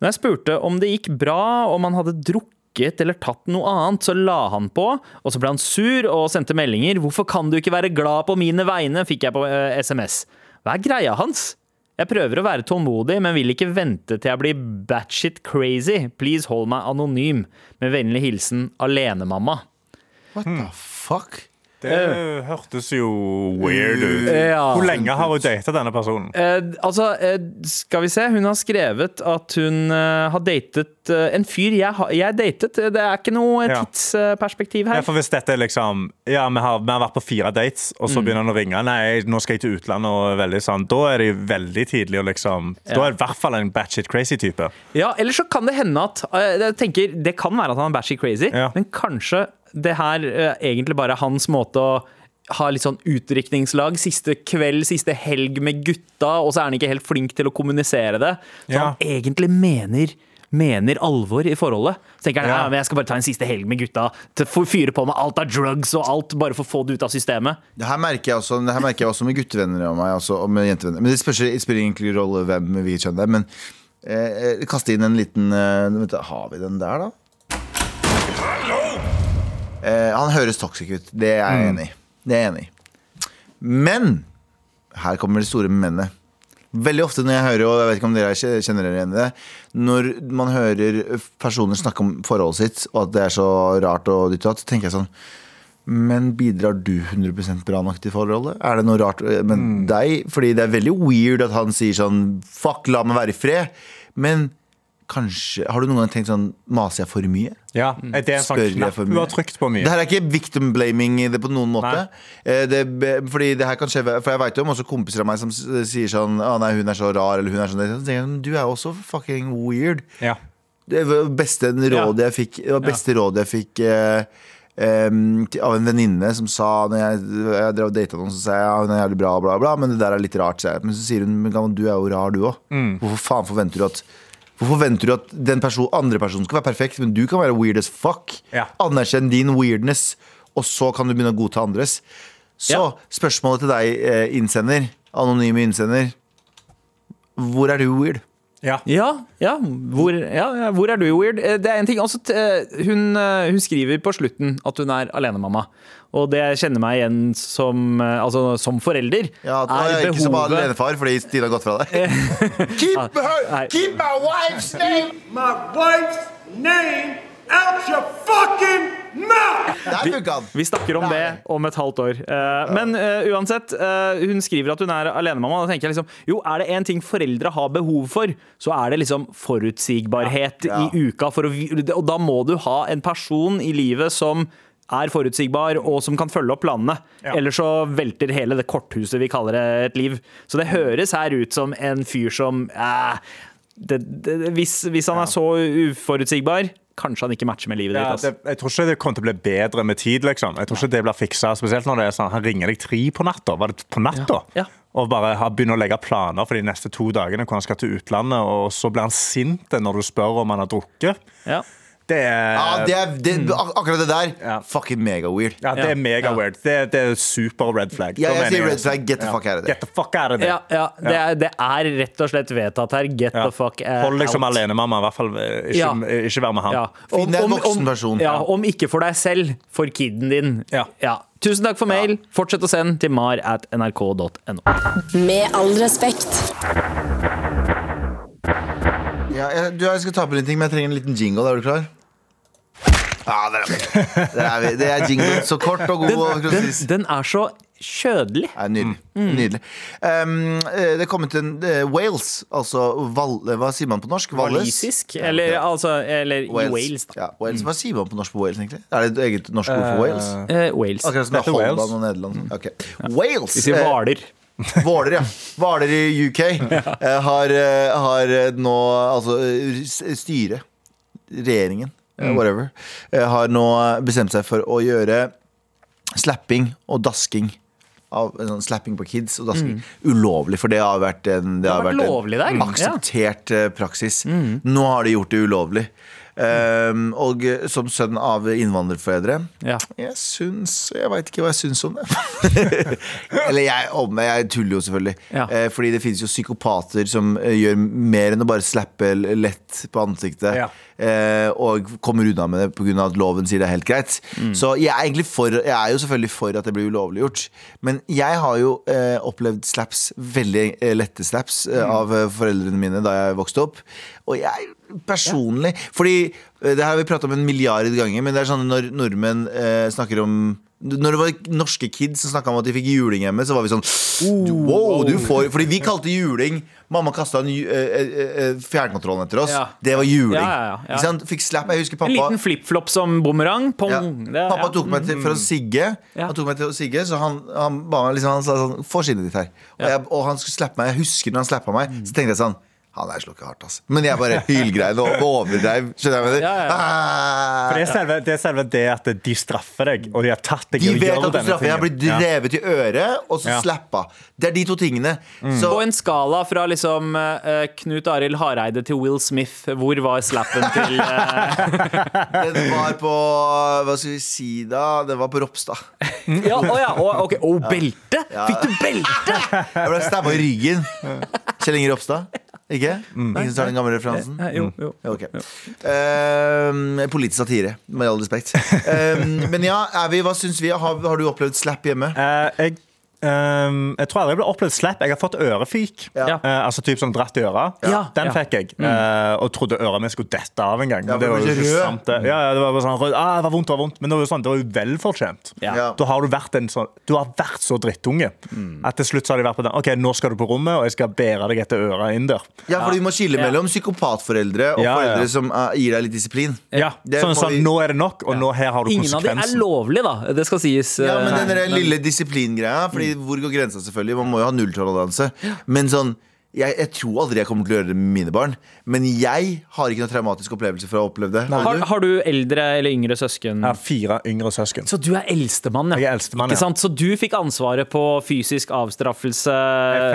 Når jeg spurte om det gikk bra, om han hadde drukket eller tatt noe annet, så la han på, og så ble han sur og sendte meldinger. 'Hvorfor kan du ikke være glad på mine vegne?' fikk jeg på eh, SMS. Hva er greia hans? Jeg prøver å være tålmodig, men vil ikke vente til jeg blir batshit crazy. Please hold meg anonym. Med vennlig hilsen alenemamma. What the fuck? Det hørtes jo weird ut. Ja. Hvor lenge har hun data denne personen? Eh, altså, eh, skal vi se. Hun har skrevet at hun eh, har datet eh, en fyr jeg, har- jeg datet. Det er ikke noe Ja. tidsperspektiv Ja, for hvis dette er liksom Ja, vi har, vi har vært på fire dates, og Mm. så begynner han å ringe. Nei, nå skal jeg til utlandet, og veldig sånn Da er det veldig tidlig å liksom Da er det i hvert fall en batshit crazy-type. Ja, Eller så kan det hende at eh, jeg tenker, Det kan være at han er batchy crazy, Ja. men kanskje det her eh, egentlig bare er hans måte å ha litt sånn utdrikningslag siste kveld, siste helg med gutta, og så er han ikke helt flink til å kommunisere det. Så Ja. han egentlig mener Mener alvor i forholdet. Så tenker han Ja. ja. men jeg skal bare ta en siste helg med gutta. Til å fyre på med alt av drugs og alt, bare for å få det ut av systemet. Det her merker jeg også, det her merker jeg også med guttevenner av meg. også, og med jentevenner Men det spiller, det spiller egentlig rolle hvem vi kjenner. Men eh, kaste inn en liten eh, vet du, Har vi den der, da? Eh, han høres toxic ut. Det er jeg enig i. Det er jeg enig i. Men her kommer det store mennet. Veldig ofte når jeg hører, og jeg vet ikke om dere kjenner dere igjen i det Når man hører personer snakke om forholdet sitt, og at det er så rart, og ditt og datt, så tenker jeg sånn men bidrar du 100 bra nok til forholdet? Er det noe rart med deg? Fordi det er veldig weird at han sier sånn Fuck, la meg være i fred. Men kanskje Har du noen gang tenkt sånn Maser jeg for mye? Ja, er det en sånn knapp du har trykt på mye? Det her er ikke victim blaming det på noen måte. Eh, Det, fordi det her kan skje For jeg vet jo om også kompiser av meg som sier sånn Å nei, hun er så rar, eller hun er sånn Så jeg, Du er også fucking weird. Ja. Det beste rådet jeg fikk Det var beste rådet jeg fikk eh, til- av en venninne som sa Når jeg, jeg drev og data noen, så sa jeg ja, hun er jævlig bra, bla, bla, men det der er litt rart. Men så sier hun men du er jo rar, du òg. Hvorfor faen forventer du at Hvorfor forventer du at den person, andre personen skal være perfekt, men du kan være weird as fuck? Ja. Anerkjenn din weirdness, og så kan du begynne å godta andres. Så Ja. spørsmålet til deg, eh, innsender, anonyme innsender. Hvor er du weird? Ja. Ja, ja. Hvor, ja, ja. Hvor er du, weird? Eh, Det er en ting også, eh, hun, eh, hun skriver på slutten at hun er alenemamma. Og det kjenner meg igjen som, altså, som forelder. Ja, at, er ikke som alenefar fordi Stine har gått fra deg. keep, her, keep my wife's name My wife's name out your fucking han. Vi snakker om det om et halvt år. Eh, Men uh, uansett, uh, hun skriver at hun er alenemamma. Da tenker jeg liksom Jo, er det én ting foreldre har behov for, så er det liksom forutsigbarhet Ja. i uka. For å, og da må du ha en person i livet som er forutsigbar og som kan følge opp planene. Ja. Ellers så velter hele det korthuset vi kaller det et liv. Så det høres her ut som en fyr som eh, det, det, hvis, hvis han er så uforutsigbar, kanskje han ikke matcher med livet Ja, ditt. det, jeg tror ikke det kommer til å bli bedre med tid. liksom Jeg tror ikke det blir fiksa, spesielt når det er sånn han ringer deg tre på natta. Var det på natta? Ja. Ja. Og bare begynner å legge planer for de neste to dagene hvor han skal til utlandet, og så blir han sint når du spør om han har drukket. Ja. Det er, Ja, det er, det, ak akkurat det der, Ja. fucking mega weird. ja, det er mega Ja. weird. Det, det er super red flag. Ja, jeg sier red flag, get the fuck out of Get there. the fuck out of there. Ja, ja, det, er, det er rett og slett vedtatt her. Get Ja. the fuck out. Hold deg som alenemamma, i hvert fall. eh, Ikke, Ja. ikke vær med han. Ja. Finn deg en voksen person. Ja, om ikke for deg selv, for kiden din. Ja. Tusen takk for mail. Fortsett å sende til mar at nrk.no. Med all respekt. Ja, jeg, du, jeg skal ta på en ting, men jeg trenger en liten jingle. Er du klar? Ja, det er det er. Det er jingle. Så kort og god. Den, Den, den er så kjødelig. Ja, nydelig. nydelig. Um, det er kommet en uh, Wales, altså val, Hva sier man på norsk? Walisisk? Eller, altså, eller i Wales. Wales, da. Ja, Wales. Hva sier man på norsk på Wales, egentlig? Er det et eget norsk ord for Wales? Uh, Wales. Akkurat som det er Holland og Nederland. Ok. Wales! Vi sier Hvaler. Hvaler, ja. Hvaler i UK har, har nå Altså styret, regjeringen, whatever, eh, har nå bestemt seg for å gjøre slapping og dasking av sånn slapping på kids og dasking ulovlig. For det har vært en, det har har vært vært en akseptert eh, praksis. Nå har de gjort det ulovlig. Um, og som sønn av innvandrerforeldre Ja. jeg syns Jeg veit ikke hva jeg syns om det. Eller jeg, om, jeg tuller jo selvfølgelig. Ja. Uh, fordi det finnes jo psykopater som eh, gjør mer enn å bare slappe lett på ansiktet. Ja. Uh, og kommer unna med det pga. at loven sier det er helt greit. Mm. Så jeg er egentlig for Jeg er jo selvfølgelig for at det blir ulovliggjort. Men jeg har jo uh, opplevd slaps, veldig lette slaps, Mm. av foreldrene mine da jeg vokste opp. Og jeg personlig Fordi eh, Det her har vi pratet om en milliard ganger, men det er sånn når nordmenn eh, snakker om når det var norske kids som snakka om at de fikk juling hjemme, så var vi sånn Wow, du får Fordi vi kalte juling Mamma kasta eh, eh, fjernkontrollen etter oss. Ja. Det var juling. Ja, ja? Fikk slap. Jeg husker En liten flipflop som bumerang. Pappa tok meg til, for å sigge. Ja. Han tok meg til å sigge Så han, han, ba meg liksom, han sa sånn Få skinnet ditt her. Og, jeg, og han skulle slappe meg. Jeg husker når han slappa meg, så tenkte jeg sånn han der ikke hardt, altså. Men jeg bare hylgrein og overdreiv. Skjønner jeg hva jeg mener? Ja, ja. Ah. For det, er selve, det er selve det at de straffer deg, og de har tatt deg De vet at du straffer. Jeg har blitt drevet Ja. i øret, og så Ja. slappa. Det er de to tingene. Så På en skala fra liksom uh, Knut Arild Hareide til Will Smith, hvor var slappen til uh... den var på Hva skal vi si da? Den var på Ropstad. Ja, å ja, å, ok, og belte? Ja. Fikk du belte? Jeg ble stabba i ryggen. Kjell Inge Ropstad. Ikke? Ingen som tar den gamle referansen? Ja, Jo, jo. okay. jo. Uh, politisk satire, med all respekt. Uh, men ja, er vi, hva syns vi? Har, har du opplevd slap hjemme? Uh, jeg, ehm, jeg tror aldri jeg ble opplevd slap. Jeg har fått ørefik. Ja. Uh, altså typ sånn dratt i øret. Ja. Den Ja. fikk jeg. eh, og trodde øret mitt skulle dette av en gang. Ja, det var du ikke rød. sant. det. Ja, det var bare sånn, ah, det var vondt, det var vondt. Men det var jo sånn, det var jo velfortjent. Ja. Ja. Da har du vært en sånn Du har vært så drittunge at til slutt så har de vært på den OK, nå skal du på rommet, og jeg skal bære deg etter øret inn der. Ja, for vi må skille Ja. mellom psykopatforeldre og Ja, ja. foreldre som uh, gir deg litt disiplin. Ja, Det sånn, sånn, Nå er det nok, og nå her har du Ingen av de er konsekvensen. lovlig, da. Det skal sies. Ja, men den lille disiplingreia, hvor går grensa, selvfølgelig? Man må jo ha nulltoleranse. Men sånn jeg, jeg tror aldri jeg kommer til å gjøre det med mine barn. Men jeg har ikke noen traumatisk opplevelse for å oppleve det. Har har, du? eldre eller yngre søsken? Jeg har fire yngre søsken. Så du er eldstemann, ja. Jeg er eldstemann, Ikke ja. sant? Så du fikk ansvaret på fysisk avstraffelse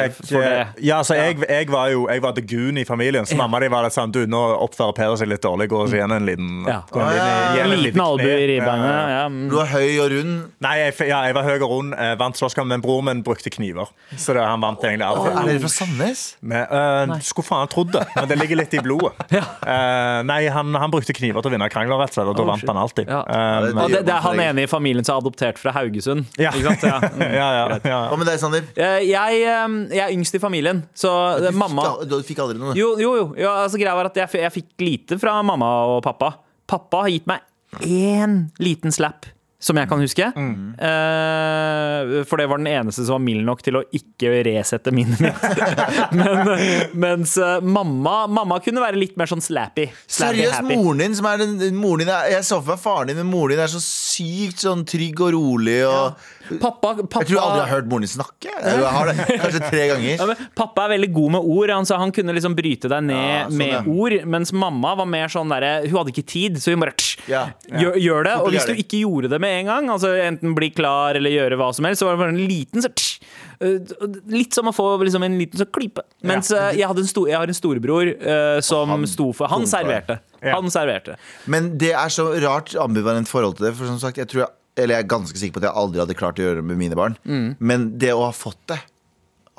fikk, for det? Ja, altså, jeg, jeg var jo jeg var the goon i familien, så mamma di var litt sånn Du, nå oppfører Per seg litt dårlig, gå og gi henne en liten Ja. gå en liten- ja. En liten lite albue i ribbeinet. Ja, ja. Ja. Du var høy og rund. Nei, jeg, ja, jeg var høy og rund, eh, vant slåsskamp, men broren min brukte kniver. Så det, han vant egentlig alt Er alltid. dere fra Sandnes? Men, uh, skulle faen trodd det, men det ligger litt i blodet. Eh, nei, han, han brukte kniver til å vinne krangler, rett og slett, og da Oh, vant han alltid. Ja. Uh, det- men- Og det, det er han ene i familien som er adoptert fra Haugesund. ja. Ikke sant? Ja. Mm. ja, ja, ja. Hva med deg, Sander? Eh, Jeg, eh, jeg er yngst i familien, så Du eh, fikk, mamma du fikk aldri noe? Jo, jo, jo. jo altså, greia var at jeg, jeg fikk lite fra mamma og pappa. Pappa har gitt meg én liten slap. Som jeg kan huske. Eh, for det var den eneste som var mild nok til å ikke resette minnet mitt. Men, mens uh, mamma, mamma kunne være litt mer sånn slappy. slappy Seriøst, happy. moren din som er den, moren din er, Jeg så for meg faren din, men moren din er så sykt sånn trygg og rolig. Og, Pappa, pappa, Jeg tror aldri jeg har hørt moren din snakke. Jeg har det kanskje tre ganger. Ja, men pappa er veldig god med ord. Han, sa han kunne liksom bryte deg ned Ja, sånn, med ja. ord. Mens mamma var mer sånn derre Hun hadde ikke tid, så hun bare Ja. gjør, gjør det. Og hvis du ikke gjorde det med en gang, altså enten bli klar eller gjøre hva som helst, så var det bare en liten så tsch, øh, Litt som å få liksom en liten så klype. Mens ja. jeg, hadde en sto, jeg har en storebror uh, som han sto for Han serverte. Ja. Han serverte. Men det er så rart ambivalent forhold til det. For som sagt, jeg tror jeg, eller jeg er ganske sikker på at jeg aldri hadde klart å gjøre det med mine barn. Men det å ha fått det,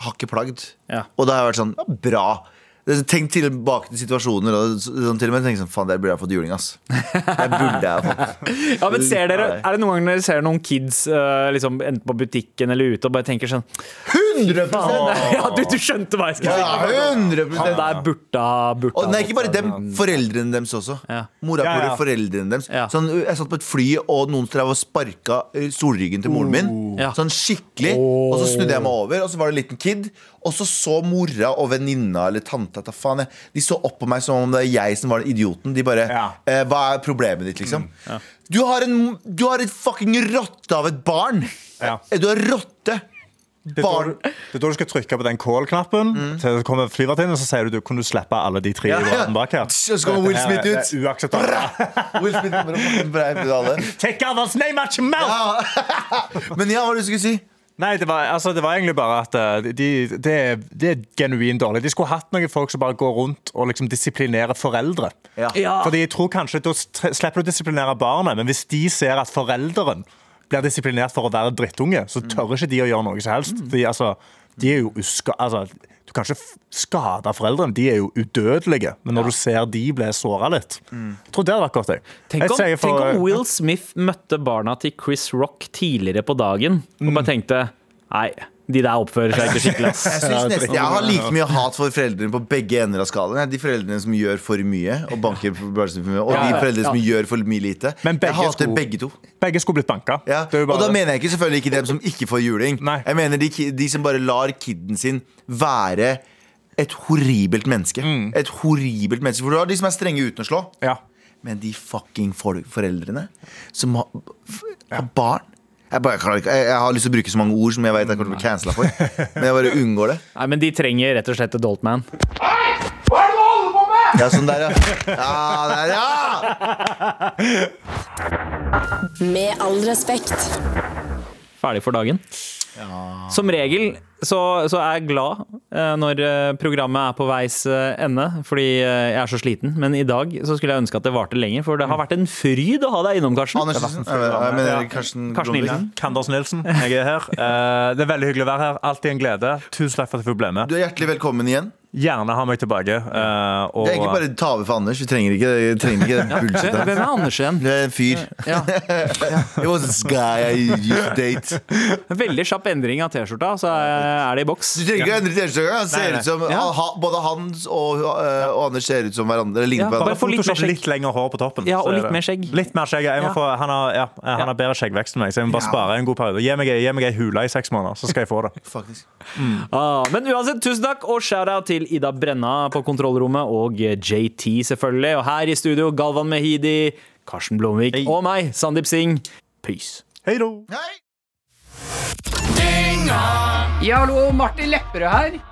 har ikke plagd. Ja. Og da har jeg vært sånn bra. Tenk tilbake til situasjoner og sånn til og med tenk sånn, faen, der burde jeg fått juling, ass. Det burde jeg fått. Ja, men ser dere, Er det noen ganger dere ser noen kids øh, liksom, enten på butikken eller ute og bare tenker sånn 100 Ja, du, du skjønte hva jeg skulle si! Ja, 100 Han der burde ha burde Og nei, ikke bare dem, foreldrene deres også. Ja. Mora Ja, ja. foreldrene deres. Ja. Sånn, jeg satt på et fly, og noen drev og sparka eh, solryggen til moren min. Ja. Sånn skikkelig. Og så snudde jeg meg over, og så var det en liten kid. Og så så mora og venninna eller tanta ta faen, jeg. De så opp på meg som om det er jeg som var den idioten. De bare Ja. eh, Hva er problemet ditt, liksom? Du har en Du har et fucking rotte av et barn! Ja. Eh, Du har rotte! Det er, da, du- det er da du skal trykke på den call-knappen. Til det kommer flyvertinnen, så sier du du kan du slippe alle de tre Ja, ja. bak her. Så kommer Will Smith ut. Det er uakseptabelt. Will Smith kommer og breier ut alle. Take others name out your mouth! Ja. Men ja, hva du skulle si? Nei, det var, altså, det var egentlig bare at eh, de, det, er- det er genuint dårlig. De skulle hatt noen folk som bare går rundt og liksom disiplinerer foreldre. Ja. Ja. Fordi jeg tror kanskje Da slipper du å disiplinere barnet, men hvis de ser at forelderen blir disiplinert for å være drittunge, så tør ikke de å gjøre noe som helst. De, altså, de er jo uska... Altså, du kan ikke skade foreldrene. De er jo udødelige. Men når du ser de bli såra litt Jeg tror det hadde vært godt. Jeg. Tenk Jeg om, sier for- tenk om Will Smith møtte barna til Chris Rock tidligere på dagen og bare tenkte Nei, De der oppfører seg ikke skikkelig. ass. Jeg, nesten, jeg har like mye hat for foreldrene på begge ender av skalaen. De foreldrene som gjør for mye og banker for for mye, og de foreldrene som gjør for mye lite. Jeg hater begge to. Begge skulle blitt banka. Ja. Og da mener jeg ikke selvfølgelig ikke dem som ikke får juling. Nei. Jeg mener de, de som bare lar kiden sin være et horribelt menneske. Mm. Et horribelt menneske For du har de som er strenge uten å slå. ja. Men de fucking foreldrene som har, har barn jeg, bare, jeg, ikke- jeg, jeg har lyst til å bruke så mange ord som jeg vet jeg kommer til å bli cancela for. Men jeg bare unngår det. Nei, men de trenger rett og slett Adult Man. Hva er det du holder på med?! Ja, sånn der, ja. ja, der, ja! Med all respekt. Ferdig for dagen. Som regel så, så er jeg glad eh, når eh, programmet er på veis eh, ende, fordi jeg er så sliten. Men i dag så skulle jeg ønske at det varte lenger, for det har vært en fryd å ha deg innom, Karsten. Andersen. Jeg mener- Karsten Karsten Nilsen. Kanders Nilsen, jeg er her. Eh, det er veldig hyggelig å være her. Alltid en glede. Tusen takk for at jeg fikk bli med. Du er hjertelig velkommen igjen. Gjerne ha meg tilbake. Uh, og, Det er egentlig bare ta over for Anders. Vi trenger ikke, vi trenger ikke bullshit. Hvem er Anders igjen? Det er en fyr. Ja. It was this guy I used to date. Veldig kjapp endring av T-skjorta, så er er det i boks. Du trenger ikke å endre T-skjorta. Han ser Nei, nei. ut som Ja. ha, Både Hans og, uh, og Anders ser ut som hverandre. Ja, på bare hverandre. få litt litt lengre hår på toppen. Ja, og litt mer skjegg. Litt mer skjegg, jeg må Ja. få, han, har, ja, han har bedre skjeggvekst enn meg, så jeg må bare spare en god periode. Gi meg, gi meg ei hule i seks måneder, så skal jeg få det. Faktisk. Ah, men uansett, tusen takk, og shout-out til Ida Brenna på kontrollrommet, og JT selvfølgelig. Og her i studio, Galvan Mehidi, Karsten Blomvik Hei. og meg, Sandeep Singh. Peace. Hei då. Hei! Ja, hallo, Martin Lepperød her.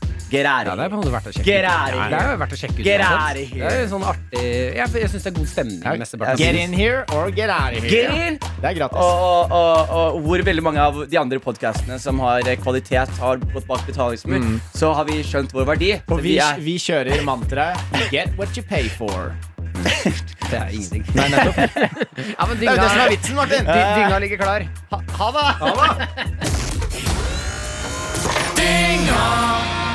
Get out Ja, det er here. på en måte verdt å sjekke Get ut. Ja, Det er verdt å sjekke ut. Here. Det er sånn artig Jeg, jeg syns det er god stemning. mesteparten av Get in here or get out of Get in! Det er gratis. Og, og, og, og hvor veldig mange av de andre podkastene som har kvalitet, har gått bak betalingsmur, så har vi skjønt vår verdi. Og vi, er vi kjører mantraet Get what you pay for. Det er ingenting. Nei, nettopp. ja, men Det er jo det som er vitsen, Martin. dy- dynga ligger klar. Ha, ha det. Ha det.